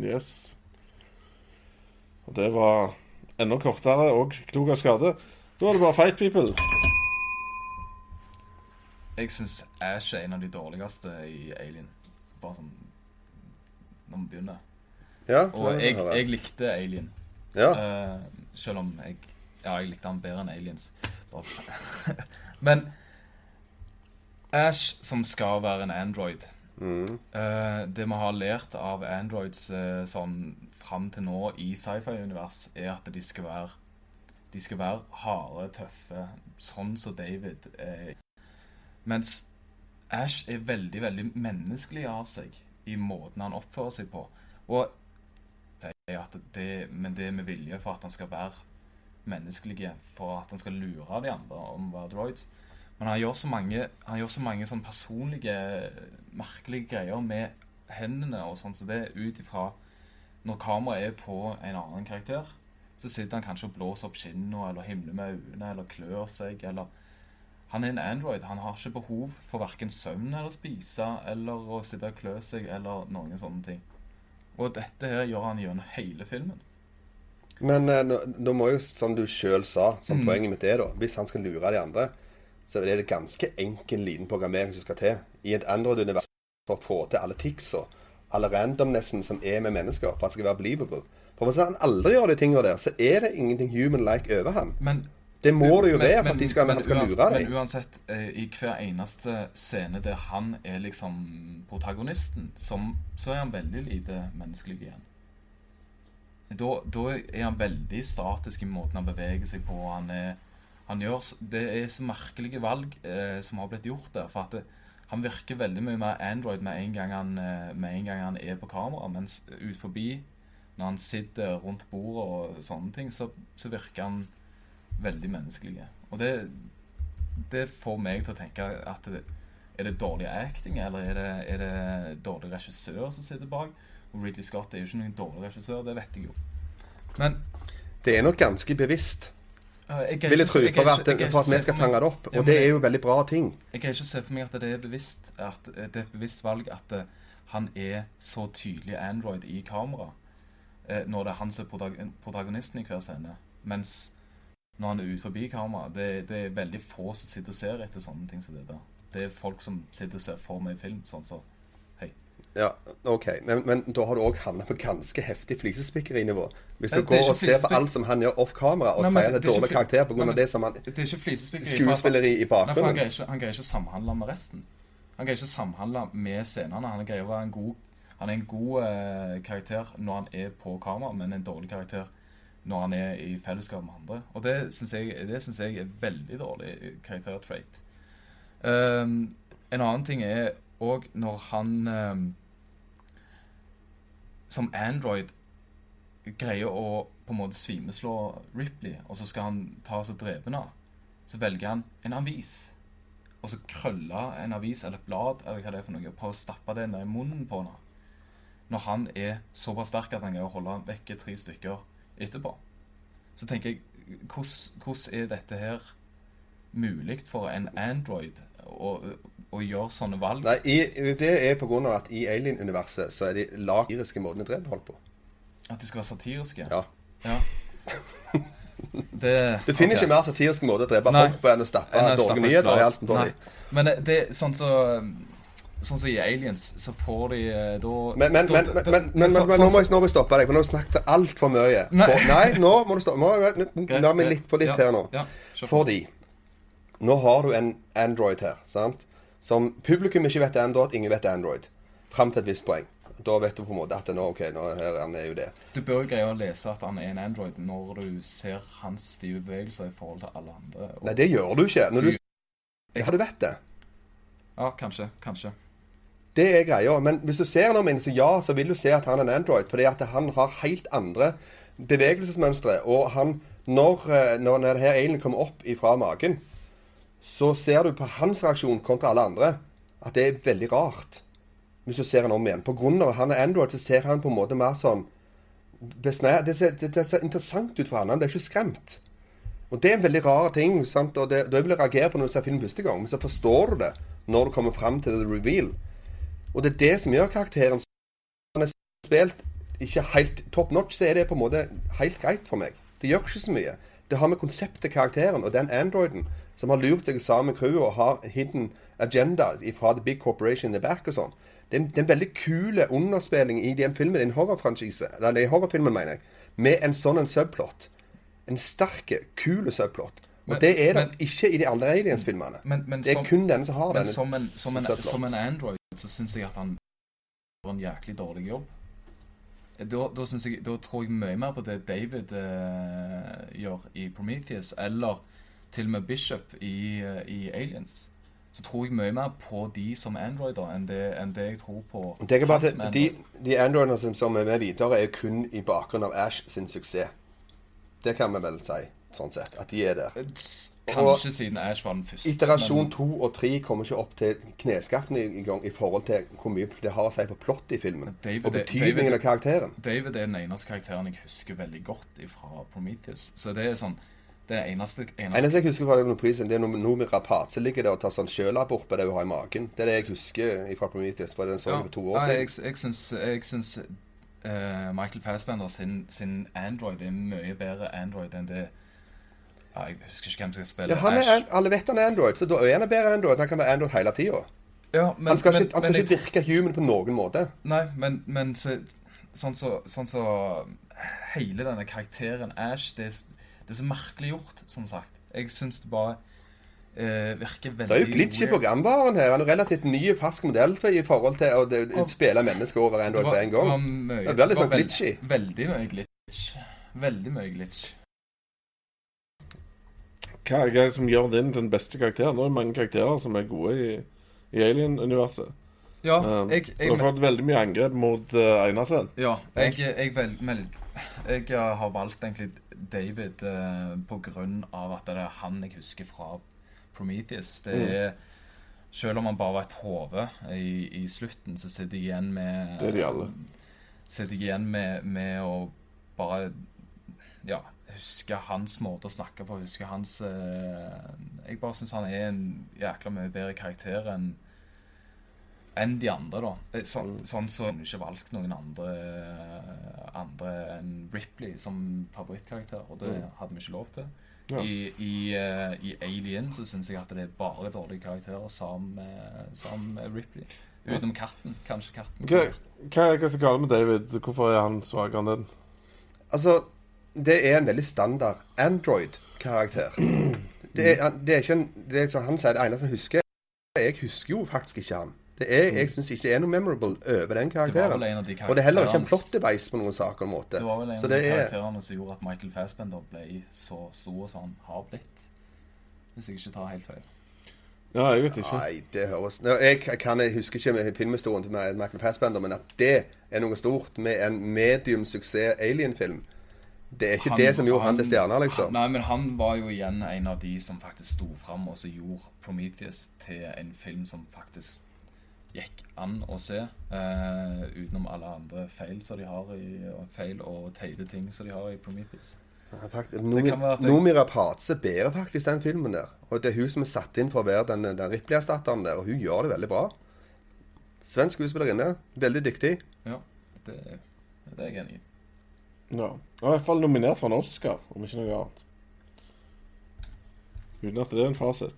Yes. Og det var enda kortere og klok av skade. Da er det bare Fight People. Jeg syns Ash er en av de dårligste i Alien. Bare sånn når vi begynner. Ja, Og jeg, jeg likte Alien. ja. Uh, selv om jeg Ja, jeg likte han bedre enn Aliens. [laughs] Men Ash, som skal være en android Eh, Det vi har lært av androids uh, sånn fram til nå i sci-fi-univers, er at de skal være De skal være harde, tøffe, sånn som David er. Mens Ash er veldig, veldig menneskelig av seg i måten han oppfører seg på. Og det, men det er med vilje for at han skal være menneskelig, for at han skal lure de andre om å være droids. Men han gjør så mange, han gjør så mange sånn personlige, merkelige greier med hendene og sånn, så det er ut ifra Når kameraet er på en annen karakter, så sitter han kanskje og blåser opp kinnet, eller himler med øynene, eller klør seg, eller Han er en android. Han har ikke behov for verken søvn eller spise, eller å sitte og klø seg, eller noen sånne ting. Og dette her gjør han gjennom hele filmen. Men eh, nå, nå må jo, som du sjøl sa, som Mm. poenget mitt er da Hvis han skal lure de andre, så er det ganske enkel liten programmering som skal til i et Android-univers for å få til alle ticsa, alle randomnessen som er med mennesker, for at det skal være believable. For hvis han aldri gjør de tingene der, så er det ingenting human-like over ham. Men Det må det jo men- være, for at de skal, men han skal lure lure Men uansett, eh, i hver eneste scene der han er liksom protagonisten, som, så er han veldig lite menneskelig igjen. Da, da er han veldig statisk i måten han beveger seg på. Han er, han gjør, det er så merkelige valg eh, som har blitt gjort der. For at det, han virker veldig mye mer Android med en gang han, eh, med en gang han er på kamera. Mens ut forbi, når han sitter rundt bordet og sånne ting, så, så virker han veldig menneskelig. Og det, det får meg til å tenke at det, er det dårlig acting, eller er det, er det dårlig regissør som sitter bak? Og Ridley Scott er jo ikke noen dårlig regissør, det vet jeg jo. Men Det er nok ganske bevisst, jeg vil jeg tro, på for at, for at vi skal fange det opp. Og det er jo veldig bra ting. Jeg kan ikke se for meg at det er bevisst at det er et bevisst valg at eh, han er så tydelig Android i kamera. Eh, når det er han som er protagonisten i hver scene. Mens når han er ute forbi kamera, det, det er veldig få som sitter og ser etter sånne ting som det der. Det er folk som sitter og ser for meg film, sånn som Hei. Ja, ok. Men, men da har du òg havnet på ganske heftig flisespikkerinivå. Hvis du går og ser på alt som han gjør off kamera, og Nei, men sier at det er dårlig karakter pga. det som han Det er ikke. Skuespilleri i for han bakgrunnen. greier, ikke, han greier ikke å samhandle med resten. Han greier ikke å samhandle med scenene. Han greier å være en god Han er en god eh, karakter når han er på kamera, men en dårlig karakter når han er i fellesskap med andre. Og det syns jeg, jeg er veldig dårlig karaktertrait. Um, en annen ting er òg når han um, som Android greier å på en måte svimeslå Ripley, og så skal han ta seg og drepe henne, så velger han en avis. Og så krølle en avis eller et blad eller hva det er for noe, og prøve å stappe det ned i munnen på henne. Når han er såpass sterk at han greier å holde vekke tre stykker etterpå. Så tenker jeg, hvordan, er dette her mulig for en Android å, å gjøre sånne valg? Nei, i, det er pga. at i Alien-universet så er de lagiriske måtene drev holdt på. At de skal være satiriske? Ja. Ja. Det, Du finner okay. ikke mer satirisk måte å drepe folk på enn å stappe dårlige nyheter i halsen på dem. Men det- det er sånn så Sånn som i Aliens, så får de eh, da Men, men, men, men, men, så- nå sånn må jeg nå må jeg stoppe deg, for nå snakket altfor mye. Nei. På- Nei, nå må du stoppe. Nå, er vi litt få litt Ja, her nå. ja. Fordi nå har du en Android her, sant? Som publikum ikke vet er Android, ingen vet er Android. Fram til et visst poeng. Da vet du på en måte at nå, ok, nå her han er jo det. Du bør jo greie å lese at han er en Android når du ser hans stive bevegelser i forhold til alle andre. Og, Nei, det gjør du ikke. Når du, Du- ja, du vet det. Ja, kanskje. Kanskje. Det er greia. Men hvis du ser ham inn, så ja, så vil du se at han er en Android. Fordi at han har helt andre bevegelsesmønstre. Og han, når, eh, når denne alien kommer opp ifra magen, så ser du på hans reaksjon kontra alle andre at det er veldig rart. Hvis du ser han om igjen. På grunn av at han er Android, så ser han på en måte mer sånn det, ser, det, ser interessant ut for han. Han blir ikke skremt. Og det er en veldig rar ting. sant? Og det, Da vil jeg reagere på når du ser filmen første gang, men så forstår du det når du kommer fram til the reveal. Og det er det som gjør karakteren så Han er spilt ikke helt top notch, så er det på en måte helt greit for meg. Det gjør ikke så mye. Det har med konseptet karakteren og den androiden som har lurt seg sammen med crewet og har hidden agenda fra The Big Corporation in the back og sånn. Det er, en, veldig kul underspilling i den filmen, en horrorfranchise, eller i horrorfilmen, mener jeg, med en sånn en subplot. En sterke, kule subplot. Og Men- det er det ikke i de andre Aliens-filmene. Men, men Det er som, kun denne som har den. som, en, som, en, subplot. som en Android så syns jeg at han gjør en jæklig dårlig jobb. Da, da, jeg, da tror jeg mye mer på det David eh, gjør i Prometheus, eller til og med Bishop i, eh, i Aliens. Så tror jeg mye mer på de som androider enn det, enn det jeg tror på er bare at de, de Androidene som, som er med videre, er jo kun i bakgrunn av Ash sin suksess. Det kan vi vel si, sånn sett. At de er der. Kanskje siden Ash var den første. Iterasjon to og tre kommer ikke opp til kneskaften i, i gang i forhold til hvor mye det har å si for plottet i filmen. David og betydningen av karakteren. David er den eneste karakteren jeg husker veldig godt fra Prometheus. Så det er sånn Det er eneste, eneste Eneste jeg husker fra denne prisen, det er når når Rapace ligger der og tar sånn sjølabort på det hun har i magen. Det er det jeg husker fra Prometheus, for den så jeg for to år Ja, siden. jeg, jeg syns, jeg syns uh, Michael Fassbender sin, sin Android er mye bedre Android enn det Ja, jeg husker ikke hvem som skal spille Ja, han er, alle vet han er Android, så da er han bedre Android. Han kan være Android hele tida. Ja, Han skal, men, ikke, han skal ikke jeg- virke human på noen måte. Nei, men, men så, sånn så Sånn så Hele denne karakteren Ash, det, er- det er så merkelig gjort, som sagt. Jeg syns det bare eh, virker veldig Det er jo glitch i programvaren her. Han er relativt ny, fersk modell for, i forhold til å det- Og- spille mennesker over en, var, på en det var gang. mye, Det var veldig det var sånn glitchy. Veldig mye glitch. Veldig mye glitch. Hva er det som gjør din den beste karakteren? Det er mange karakterer som er gode i, i Alien-universet. Ja, Um, jeg, du har fått veldig mye angrep mot uh, Einarsen. ja, jeg, jeg, vel, jeg eh, har valgt egentlig David eh, på grunn av at det er han jeg husker fra Prometheus. Det Mm. er Selv om han bare var et hode i, i slutten, så sitter jeg igjen med Det er de alle. Sitter jeg igjen med, med å bare Ja, huske hans måte å snakke på. Huske hans eh, Jeg bare syns han er en jækla mye bedre karakter enn enn de andre, da. Det er Så, Mm. sånn så har ikke valgt noen andre andre enn Ripley som favorittkarakter, og det Mm. hadde vi ikke lov til. Ja. I, i, uh, I Alien så syns jeg at det er bare dårlige karakterer som, med, Ripley. Utenom katten. Kanskje katten. Hva, hva er det som er galt med David? Hvorfor er han svakere enn den? Altså, det er en veldig standard Android-karakter. [clears throat] Det er, det er ikke en det er sånn, Han sier det eneste han husker. Jeg husker jo faktisk ikke han. Det er, jeg syns ikke det er noe memorable over den Det var vel karakteren. en av de Og det er heller ikke en plot device på noen saker. måte. Det var vel en av de det er karakterene som gjorde at Michael Fassbender ble så stor som han har blitt. Hvis jeg ikke tar helt feil. Ja, jeg vet ikke. Nei, det høres Nå, jeg, jeg, kan, jeg husker ikke med filmhistorien til Michael Fassbender, men at det er noe stort med en medium suksess alien-film Det er ikke det som gjorde han til stjerne, liksom. Nei, men han var jo igjen en av de som faktisk sto fram og så gjorde Prometheus til en film som faktisk gikk an å se. eh, utenom alle andre feil som de har i feil og teite ting som de har i Prometheus. Ja, faktisk, Nomi, jeg- Noomi Rapace bærer faktisk den filmen der. Og det er hun som er satt inn for å være den, den Ripley-erstatteren der, og hun gjør det veldig bra. Svensk skuespillerinne. Veldig dyktig. Ja, det, det er jeg enig i. Ja. Hun er i hvert fall nominert for en Oscar, om ikke noe annet. Uten at det er en fasit.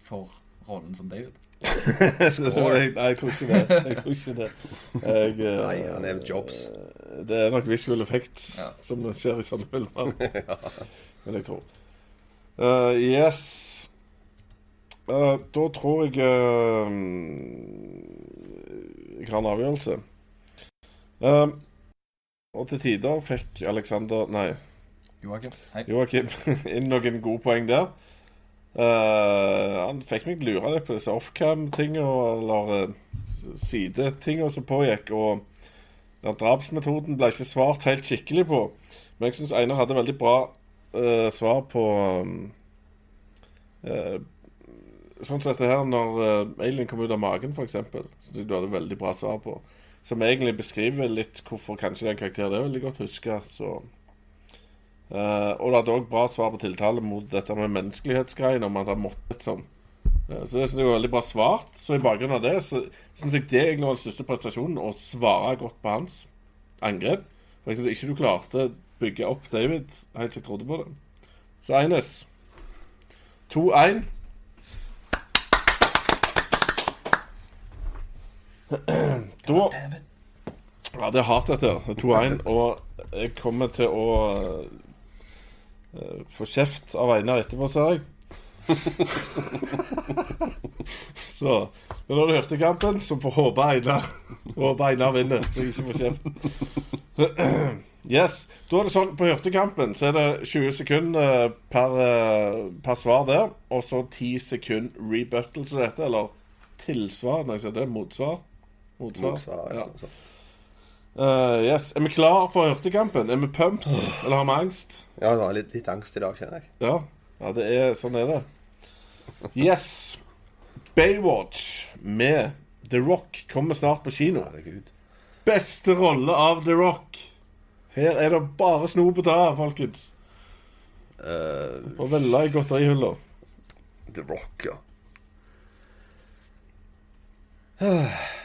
For rollen som David. [laughs] Nei, jeg tror ikke det. Jeg tror ikke det. Jeg, [laughs] eh, Nei, han er Jobs. Det er nok visual effects Ja. som skjer i sånne [laughs] filmer. Vil jeg tro. Uh, yes. Uh, da tror jeg uh, Jeg har en avgjørelse. Eh, og til tider fikk Alexander Nei, Joakim. Joakim inn noen gode poeng der. Eh, han fikk meg lure litt på disse offcam-tinga, eller uh, sidetinga som pågikk. Og den drapsmetoden ble ikke svart helt skikkelig på. Men jeg syns Einar hadde veldig bra uh, svar på um, uh, Sånn som dette her når uh, alien kom ut av magen, f.eks. jeg du hadde veldig bra svar på. Som egentlig beskriver litt hvorfor kanskje den karakteren er veldig godt huska. Eh, og det hadde òg bra svar på tiltale mot dette med menneskelighetsgreiene, om at han måtte sånn. Uh, så det synes jeg var veldig bra svart. Så i bakgrunn av det så syns jeg det egentlig var den største prestasjonen, å svare godt på hans angrep. For jeg syns ikke du klarte å bygge opp David helt som jeg trodde på det. Så Eines 2-1. Da Ja, det er hardt, dette. her. Er 2-1. Og jeg kommer til å eh, få kjeft av Einar etterpå, ser jeg. [laughs] så men når du hørte kampen, så får håpe Einar Håpe Einar vinner, så jeg ikke får kjeft. [clears throat] yes. Da er det sånn på hørtekampen så er det 20 sekunder per, eh, per svar der, og så 10 sekunder rebuttal til dette, eller tilsvar, når jeg sier det. Motsvar. Motsvar. Motsvar, Ja. Eh, yes. Er vi klar for hørtekampen? Er vi pumped, eller har vi angst? Ja, vi har litt, litt angst i dag, kjenner jeg. Ja. ja, det er sånn er det. Yes. Baywatch med The Rock kommer snart på kino. Herregud. Beste rolle av The Rock. Her er det bare snop å ta av, folkens. Uh, Og velge i godterihylla. The Rock, ja.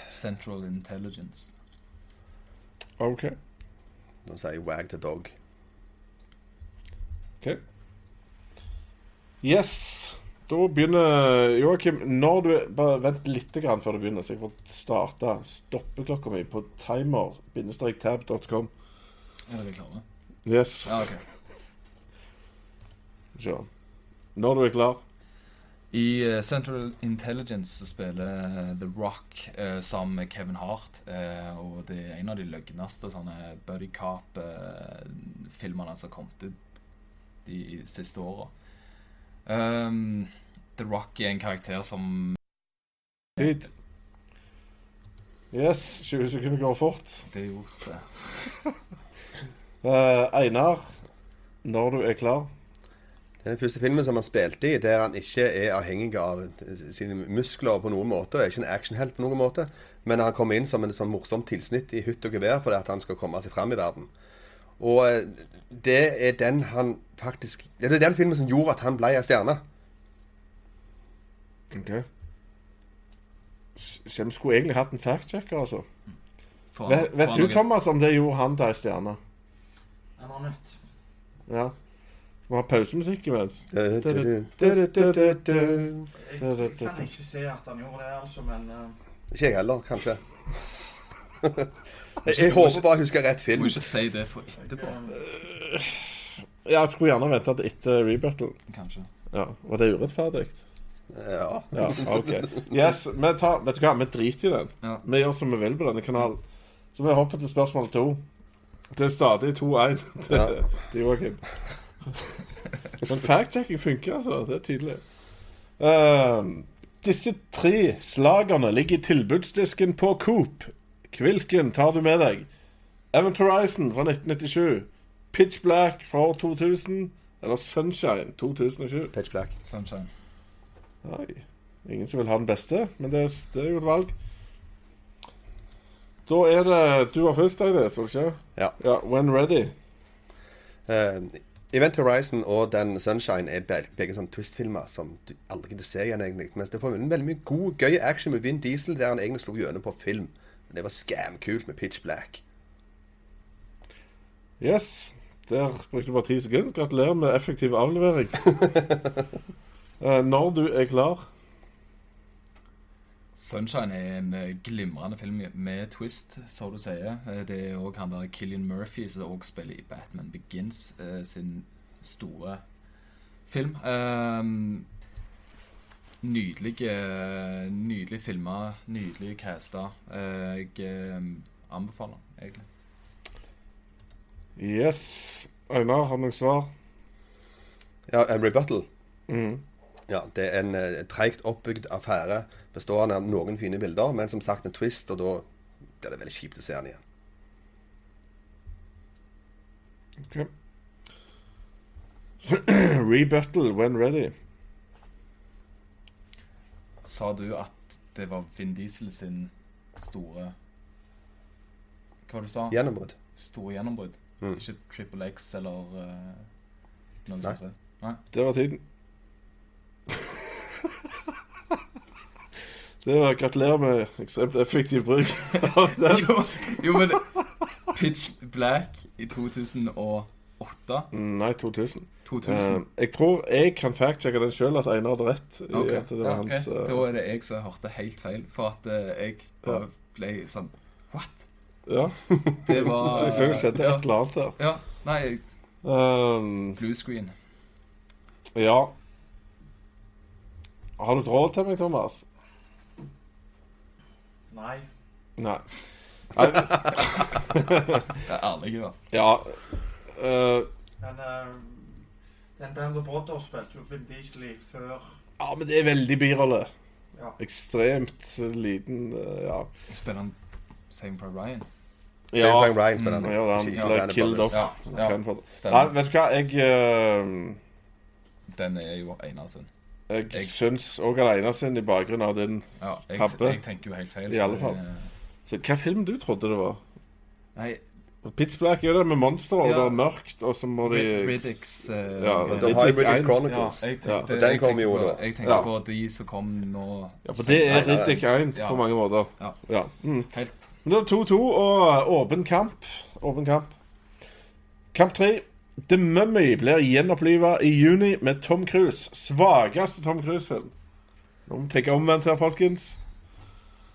Central Intelligence. OK. Nå sier jeg wag the dog. ok Yes. Da begynner Joakim Når du Bare vent litt grann før du begynner, så jeg får starte stoppeklokka mi på timer-tab.com. Er vi klare? Yes. Ja, ok. Se. Når du er klar. I eh, Central Intelligence så spiller eh, The Rock eh, sammen med Kevin Hart. eh, og det er en av de løgneste sånne buddy cop-filmene som har kommet ut de siste åra. Um, The Rock er en karakter som Tid. Yes. 20 sekunder går fort. Det gjorde det. uh, Einar, når du er klar. Den første filmen som han spilte i, der han ikke er avhengig av sine muskler på noen måte, og er ikke en actionhelt på noen måte, men han kommer inn som en sånn morsom tilsnitt i hytt og gevær fordi at han skal komme seg fram i verden. Og eh, det er den han faktisk Det er den filmen som gjorde at han ble ei stjerne. Ok. Hvem skulle egentlig hatt en fact-checker, altså. For- Vet, vet for du, Thomas, om det gjorde han til ei stjerne? Han var nødt. Ja. Skal vi ha pausemusikk imens? Jeg, kan ikke se at han gjorde det, altså, men eh, Ikke jeg heller, kanskje. [laughs] jeg, jeg håper bare jeg husker rett film. må ikke si det for etterpå, Ja, jeg skulle gjerne vente til etter rebuttal. kanskje. Ja, Var det urettferdig? Ja. Ja, OK. Yes, vi tar, vet du hva, vi driter i den. Ja. Vi gjør som vi vil på denne kanalen. Så vi hopper til spørsmål to. Det er stadig 2-1 til, Ja. [laughs] til Joakim. Men fact-checking funker, altså. Det er tydelig. Uh, disse tre slagerne ligger i tilbudsdisken på Coop. Hvilken tar du med deg? Event Horizon fra 1997, Pitch Black fra år 2000 eller Sunshine 2007? Pitch Black. Sunshine. Nei, ingen som vil ha den beste, men det, det er jo et valg. Da er det Du var først, Eide, var det ikke? Ja. ja. When ready. Eh, Event Horizon og den Sunshine er begge sånne twist-filmer som du aldri gidder se igjen, egentlig. Mens det får en veldig mye god, gøy action med Vin Diesel, der han egentlig slo gjennom på film. Det var scam-kult med Pitch Black. Yes. Der brukte du bare ti sekunder. Gratulerer med effektiv avlevering. [laughs] Eh, når du er klar Sunshine er en eh, glimrende film med twist, som du sier. Eh, Det er òg han der Killian Murphy som òg spiller i Batman Begins, eh, sin store film. Um, nydelige Nydelig filma, nydelig casta. Jeg anbefaler, egentlig. Yes. Einar, har du noe svar? Ja, Every Battle. Mhm. Ja, det er en uh, treigt oppbygd affære bestående av noen fine bilder, men som sagt en twist, og da blir det veldig kjipt å se den igjen. Ok. [clears throat] Rebuttal when ready. Sa du at det var Vin Diesel sin store Hva var det du sa? Gjennombrudd. Store gjennombrudd? Mm. Ikke Triple X eller uh, noe Nei. sånt? Nei. Det var tiden. Det var Gratulerer med ekstremt effektiv bruk av den. Jo, jo, men Pitch Black i 2008 Nei, 2000. 2000 Eh, jeg tror jeg kan fact-sjekke den sjøl, at Einar hadde rett. i Ok, at det var ja, hans okay. Da er det jeg som hørte helt feil. For at eh, jeg bare ble sånn What? Ja. Det var [laughs] Jeg så det skjedde ja, et eller annet der. Ja. Nei, Um, blue screen. ja. Har du et råd til meg, Thomas? Nei. Nei. [laughs] Jeg er ærlig, da. ja Uh, Men uh, den Band of Brothers spilte jo Vin Diesel i før Ja, men det er veldig birolle. Ja. Ekstremt liten uh, Ja. Spiller han Same Pride Ryan? Ja. Private Ryan spiller Mm, han. ja, han ble killed off. Ja, ja. Nei, vet du hva, jeg uh, Den er jo eneste. Jeg, Jeg- syns òg alene sin i bakgrunnen av din Ja, jeg, Tabbe. jeg tenker jo helt feil. I så alle fall. Så Hva film du trodde det var? Nei, Pitch Black er det med monster, og Ja. det er mørkt, og så må de Rid- Riddicks uh, Ja, da har jeg Riddick Chronicles. Ja, jeg Ja, tenkte, og den kom jo da. Jeg tenkte Ja. på de som kom nå. Ja, for det er Riddix nei, nei. Riddick 1 Ja. på mange måter. Ja. Ja. Mm. Helt Men det er 2-2 og åpen kamp. Åpen kamp. Kamp 3. The Mummy blir gjenoppliva i juni med Tom Cruise. Svakeste Tom Cruise-film. Nå må vi tenke omvendt her, folkens.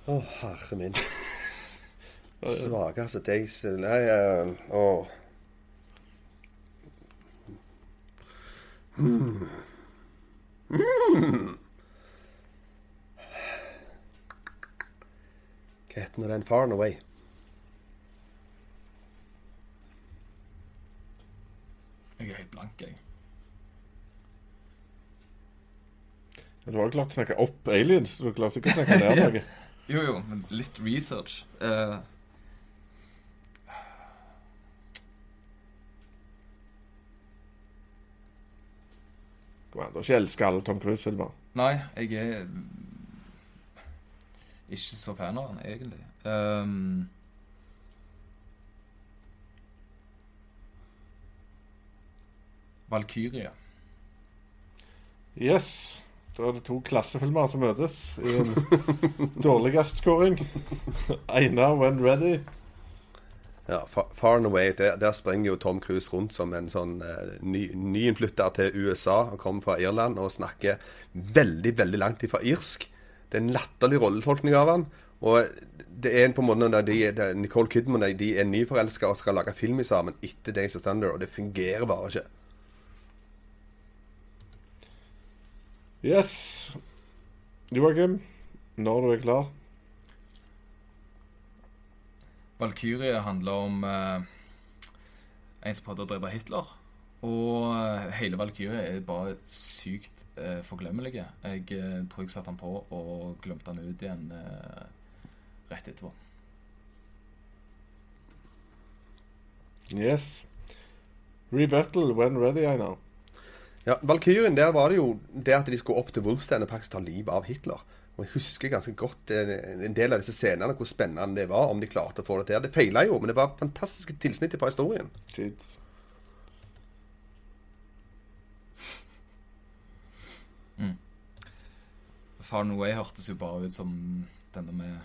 Å, herre min. [laughs] Svakeste Daisy Nei, eh, Mm. Hva heter nå den? Far and Away. Jeg er helt blank, jeg. Du har klart å snakke opp aliens. Du klarer ikke å snakke ned [laughs] noe. Jo, jo, men litt research. Uh... Du har ikke elska alle Tom Cruise-filmer. nei, jeg er ikke så fan av han, egentlig. Um, Valkyrie. Yes. Da er det to klassefilmer som møtes i en [laughs] dårligst scoring. Einar when ready. Ja, Far and Away, der, der springer jo Tom Cruise rundt som en sånn eh, ny, nyinnflytter til USA og kommer fra Irland og snakker veldig, veldig langt ifra irsk. Det er en latterlig rolletolkning av han. Og det er på en måte når de, der Nicole Kidman de er nyforelska og skal lage film sammen etter Days of Thunder, og det fungerer bare ikke. Yes. Joakim, når du er klar. Valkyrie handler om eh, en som prøvde å drepe Hitler. Og eh, hele Valkyrie er bare sykt eh, forglemmelig. Jeg eh, tror jeg satte han på og glemte han ut igjen eh, rett etterpå. Yes. Rebuttal when ready, Einar. Ja, Valkyrien, der var det jo det at de skulle opp til Wolfstein og faktisk ta livet av Hitler. Og Jeg husker ganske godt en, en del av disse scenene, hvor spennende det var, om de klarte å få det til. Det feila jo, men det var fantastiske tilsnitt fra historien. Tid. Far and Away hørtes jo bare ut som denne med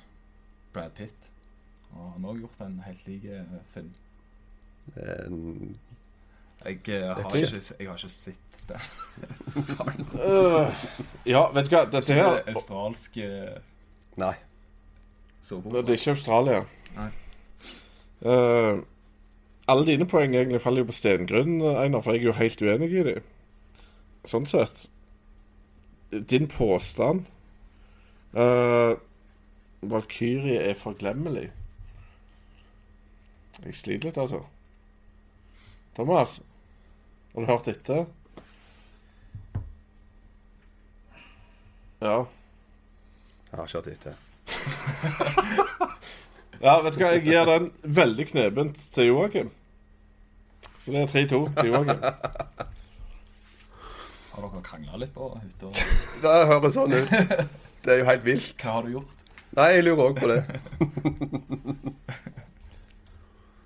Brad Pitt. Og han har også gjort en helt lik eh, film. Eh, Jeg, eh, har ikke, jeg har ikke sett det. Øh, ja, vet du hva? Dette Det her er australsk eh, Nei. såpeopera. Det er ikke Australia. Nei. Uh, alle dine poeng egentlig faller jo på stengrunn, Einar, for jeg er jo helt uenig i dem. Sånn sett. Din påstand uh, Valkyrie er forglemmelig. Jeg sliter litt, altså. Thomas, har du hørt etter? Ja. Jeg har ikke hørt etter. [laughs] Ja, vet du hva, jeg gir den veldig knebent til Joakim. Så det er 3-2 til Joakim. Har dere krangla litt på hytta? [laughs] Det høres sånn ut. Det er jo helt vilt. Hva har du gjort? Nei, jeg lurer òg på det. [laughs]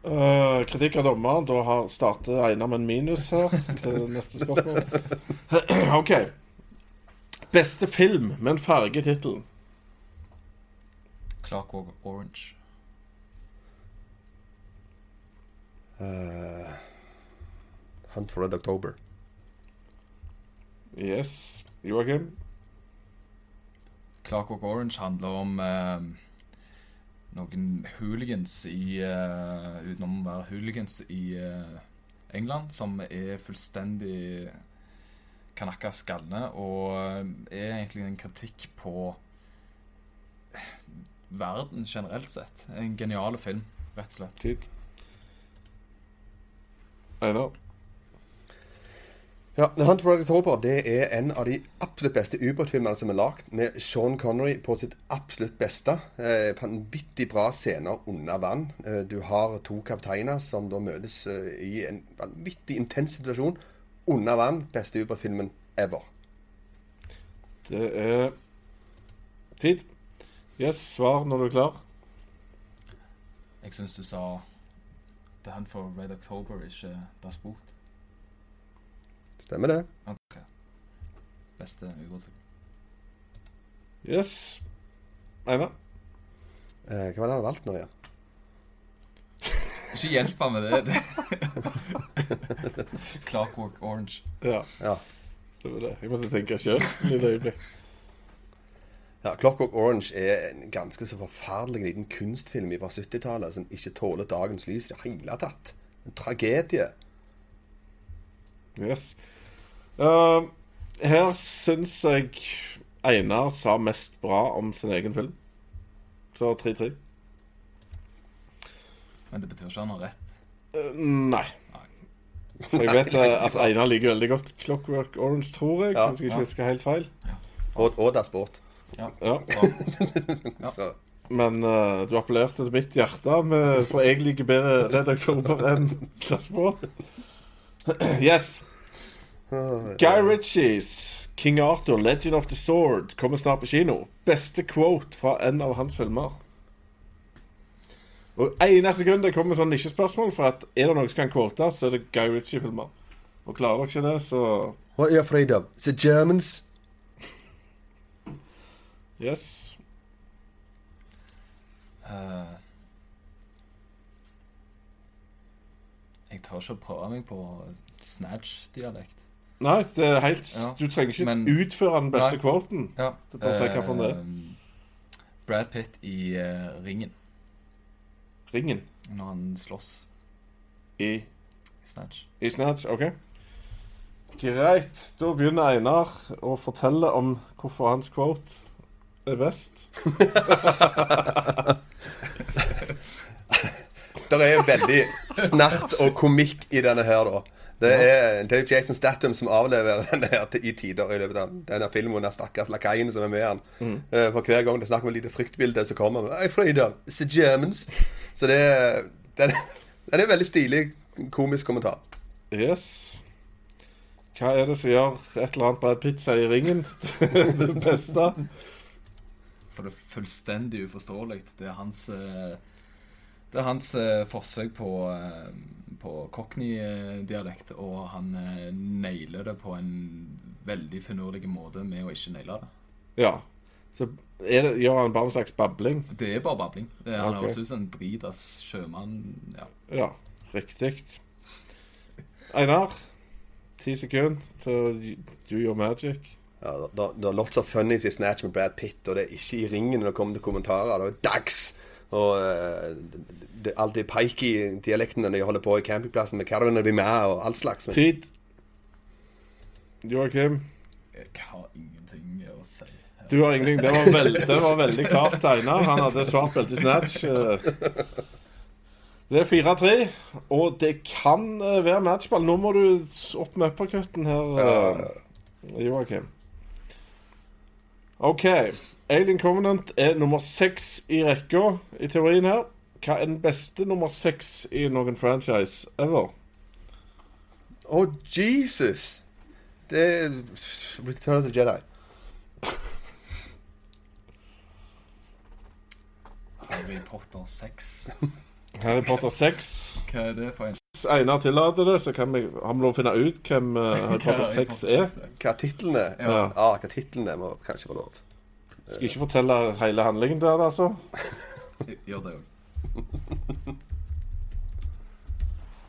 Uh, kritikk av dommeren. Da har starter Einar med en minus her til neste spørsmål. [clears throat] OK. Beste film med en farge i tittelen. Clockwork Orange. Uh, Hunt for Red October. Yes. Joakim? Clockwork Orange handler om eh, noen hooligans i uh, Utenom å være hooligans i uh, England, som er fullstendig kanakka skalne, og eh, er egentlig en kritikk på verden generelt sett. En genial film, rett og slett. Tid. Einar? Ja, The Hunt for Red October det er en av de absolutt beste ubåtfilmene som er lagd, med Sean Connery på sitt absolutt beste. Eh, vanvittig bra scener under vann. Eh, du har to kapteiner som da møtes eh, i en vanvittig intens situasjon under vann. Beste ubåtfilmen ever. Det er tid. Yes, svar når du er klar. Jeg syns du sa The Hunt for Red October, ikke Das Boot. Stemmer det? Ok. Beste ubåtfilm. Yes. Einar? Eh, hva var det han valgte nå igjen? Ikke hjelp ham med det. [laughs] Clockwork Orange. Ja, Ja. det det. Jeg måtte tenke sjøl et lite øyeblikk. Ja, Clockwork Orange er en ganske så forferdelig liten kunstfilm fra 70-tallet som ikke tåler dagens lys i det hele tatt. En tragedie. Yes. Uh, her syns jeg Einar sa mest bra om sin egen film. Så 3-3. Men det betyr ikke han har rett. Uh, nei. Jeg vet [laughs] eh, at Einar liker veldig godt Clockwork Orange, tror jeg. Ja, jeg ikke ja. husker helt feil. Og, og det er sport. Ja. Ja. [laughs] Ja. Men uh, du appellerte til mitt hjerte, med, for jeg liker bedre redaktører enn Dashboard. [clears throat] yes. Guy Ritchies King Arthur, Legend of the Sword kommer snart på kino. Beste quote fra en av hans filmer. Og ene sekundet det kommer sånn nisjespørsmål, for at er det noe som kan quotes, så er det Guy Ritchie-filmer. Og klarer dere ikke det, så What are you afraid of? The Germans? yes. Uh, jeg tør ikke å prøve meg på snatch-dialekt. Nei, det er helt Ja, Du trenger ikke men- utføre den beste Nei. quoten. Ja. Det er bare å se hva for det er. Eh, Brad Pitt i uh, Ringen, Ringen når han slåss i, i Snatch. i Snatch. OK. Greit. Da begynner Einar å fortelle om hvorfor hans quote er best. [laughs] Det er veldig snert og komikk i denne her, da. Det er, det er Jason Statham som avleverer [laughs] den der i tider i løpet av denne filmen. Den stakkars lakaien som er med han. Eh, For hver gang det er snakk om et lite fryktbilde, så kommer han afraid of the Germans. Så det er den, den er en veldig stilig komisk kommentar. Yes. Hva er det som gjør et eller annet Brad Pitt sier i ringen [laughs] det beste? For det er fullstendig uforståelig. Det er hans eh, Det er hans eh, forsøk på, eh, på cockney-dialekt, og han eh, nailer det på en veldig finurlig måte med å ikke naile det. Ja. Så er det, gjør han bare en slags babling? Det er bare babling. Det, han Ok. høres ut som en dritas sjømann. Ja. Ja, riktig. Einar, ti sekunder til do your magic. Ja, det er lots of funnies i Snatch med Brad Pitt, og det er ikke i ringen når det kommer til kommentarer. Det er dags! Og eh, det, det er alltid peik i dialektene når de holder på i campingplassen med Carmen og med og all slags. Men Tid. Joakim. Jeg har ingenting å si. Du har ingenting. Det var, veld, det var veldig klart tegna. Han hadde svart belte snatch. eh. Det er 4-3, og det kan eh, være matchball. Nå må du opp med uppercutten her, Joakim. OK. Alien Covenant er nummer seks i rekka i teorien her. Hva er den beste nummer seks i noen franchise ever? Å, Jesus! Det er Return of the Jedi. Harry Potter 6. [laughs] Harry Potter 6. Hva er det for en Hvis Einar tillater det, så kan vi, har vi lov å finne ut hvem eh, Harry Potter 6 er. Hva titlene er? Ja. Ja, hva titlene er, må kanskje få lov. Skal ikke fortelle hele handlingen der, altså. [laughs] Gjør det òg.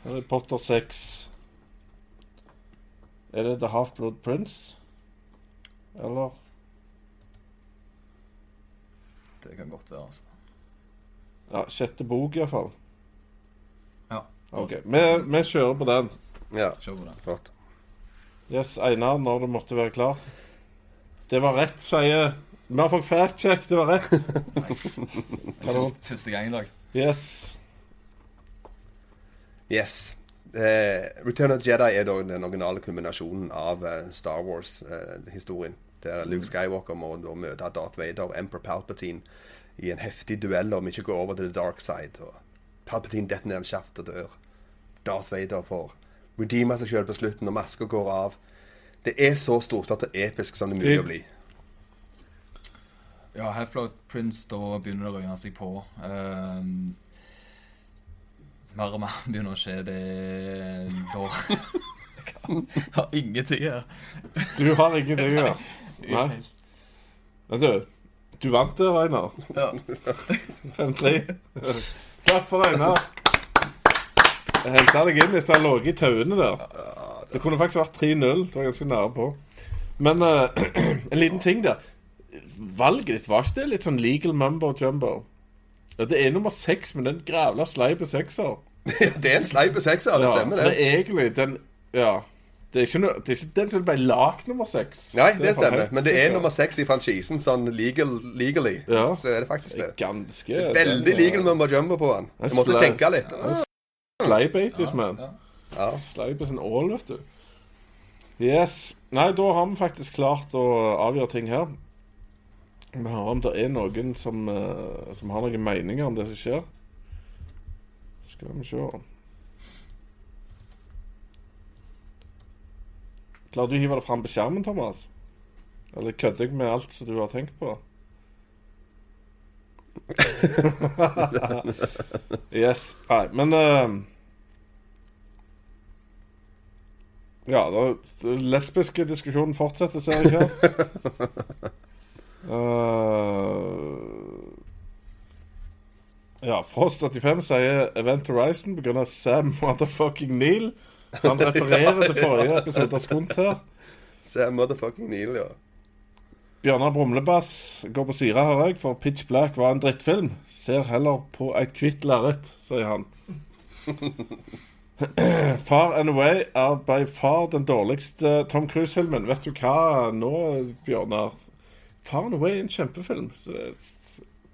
Harry Potter 6 Er det The Half-Blood Prince? Eller? Det kan godt være, altså. Ja, sjette bok iallfall. Ja. OK. Vi, vi kjører på den. Ja, Kjør på den. Klart. Yes, Einar, når du måtte være klar. Det var rett, sier Vi har fått fact check, det var rett. [laughs] Nice. Første, første gang i dag. Yes. Yes. Eh, Return of the Jedi er da den originale kulminasjonen av eh, Star Wars-historien. der Luke Skywalker må da møte Darth Vader og Emperor Palpatine i en heftig duell om ikke å gå over til the dark side. Og Palpatine detter ned en sjaft og dør. Darth Vader får redeeme seg sjøl på slutten, og maska går av. Det er så storslått og episk som det er mulig å bli. Ja, Half-Blood Prince, da begynner det å røyne seg på. Um, mer og mer [laughs] begynner å skje det da. [laughs] Jeg har ingenting her. Du har ingenting gjøre. [laughs] Nei. Men du, du vant det, Reinar. Ja. [laughs] 5-3. Klapp for Einar. henta deg inn etter å ha ligget i tauene der. Det kunne faktisk vært 3-0. Det var ganske nære på. Men uh, [clears throat] en liten ting der. Valget ditt var ikke det litt sånn legal mumbo jumbo? Ja, det er nummer seks, men den grævla sleipe sekser. Det er en sleipe sekser, [laughs] det stemmer, Det det. er egentlig den Ja. Det er ikke, det er ikke den som ble lagt nummer seks. Nei, det, det stemmer. Men det er nummer seks i franchisen, sånn legal, legally. Ja. Så er det faktisk det. Ganske det er Veldig legal med jumbo på han. Du måtte slei- tenke litt. Sleip 80s, man. Ja. Sleip er all, ål, vet du. Yes. Nei, da har vi faktisk klart å avgjøre ting her. Vi hører om det er noen som, eh, som har noen meninger om det som skjer. Skal vi se Klarer du å hive det fram på skjermen, Thomas? Eller kødder jeg med alt som du har tenkt på? [laughs] yes. Nei, men uh, Ja, den lesbiske diskusjonen fortsetter, ser jeg her. Uh, [laughs] ja, Frost85 sier Event Horizon pga. Sam motherfucking Neil. Så han refererer til forrige episode av Skunt her. Sam motherfucking Neil, ja. Bjørnar Brumlebass går på syre, hører jeg, for Pitch Black var en drittfilm. Ser heller på et hvitt lerret, sier han. [clears throat] Far and Away er by far den dårligste Tom Cruise-filmen. Vet du hva nå, Bjørnar? Far and Away er en kjempefilm. Så det-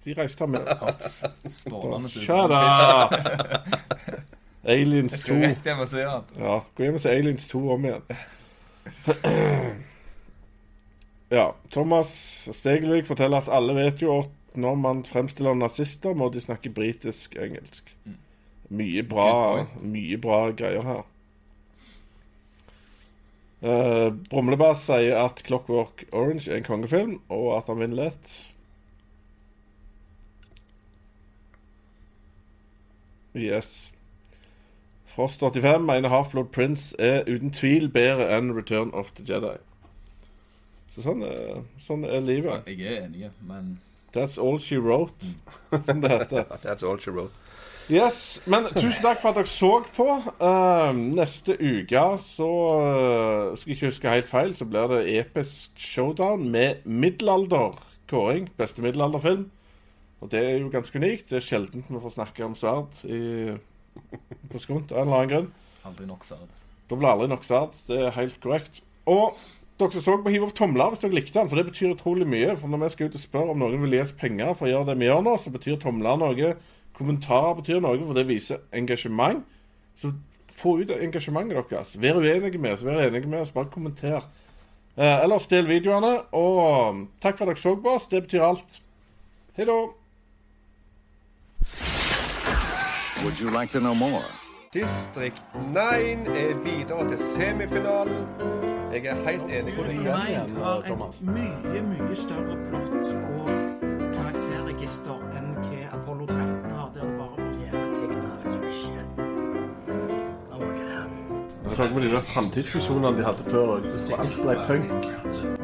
de reiste med. Shut up! [laughs] [laughs] Aliens 2. Rett hjem og se den. Ja, gå hjem og se Aliens 2 om igjen. Ja, Thomas Stegelvik forteller at alle vet jo at når man fremstiller nazister, må de snakke britisk-engelsk. Mye bra, mye bra greier her. Uh, Brumlebass sier at Clockwork Orange er en kongefilm, og at han vinner lett. Yes. Frost85 mener Half-Blood Prince er uten tvil bedre enn Return of the Jedi. Så sånn er, sånn er livet. Jeg er enig, men That's all she wrote, [laughs] som det heter. [laughs] That's all she wrote. Yes, men tusen takk for at dere så på. Uh, neste uke så uh, Skal jeg ikke huske helt feil, så blir det episk showdown med middelalder-kåring. Beste middelalderfilm. Og det er jo ganske unikt. Det er sjelden vi får snakke om sverd i, på skunt av en eller annen grunn. aldri nok sverd. Da blir aldri nok sverd. Det er helt korrekt. Og dere som så på, hiv opp tomler hvis dere likte den, for det betyr utrolig mye. For når vi skal ut og spørre om noen vil gi oss penger for å gjøre det vi gjør nå, så betyr tomler noe. Kommentarer betyr noe, for det viser engasjement. Så få ut engasjementet deres. Vær uenige med oss, vær enige med oss, bare kommenter. Eh, ellers del videoene, og takk for at dere så på oss. Det betyr alt. Hei da. Would you like to know more? Distrikt 9 er videre til semifinalen. Jeg er helt enig med deg. Det har et mye, mye større plott og karakterregister enn hva Apollo 13 har, der det bare Med tanke på de der framtidsvisjonene de hadde før, det skulle alt ble punk.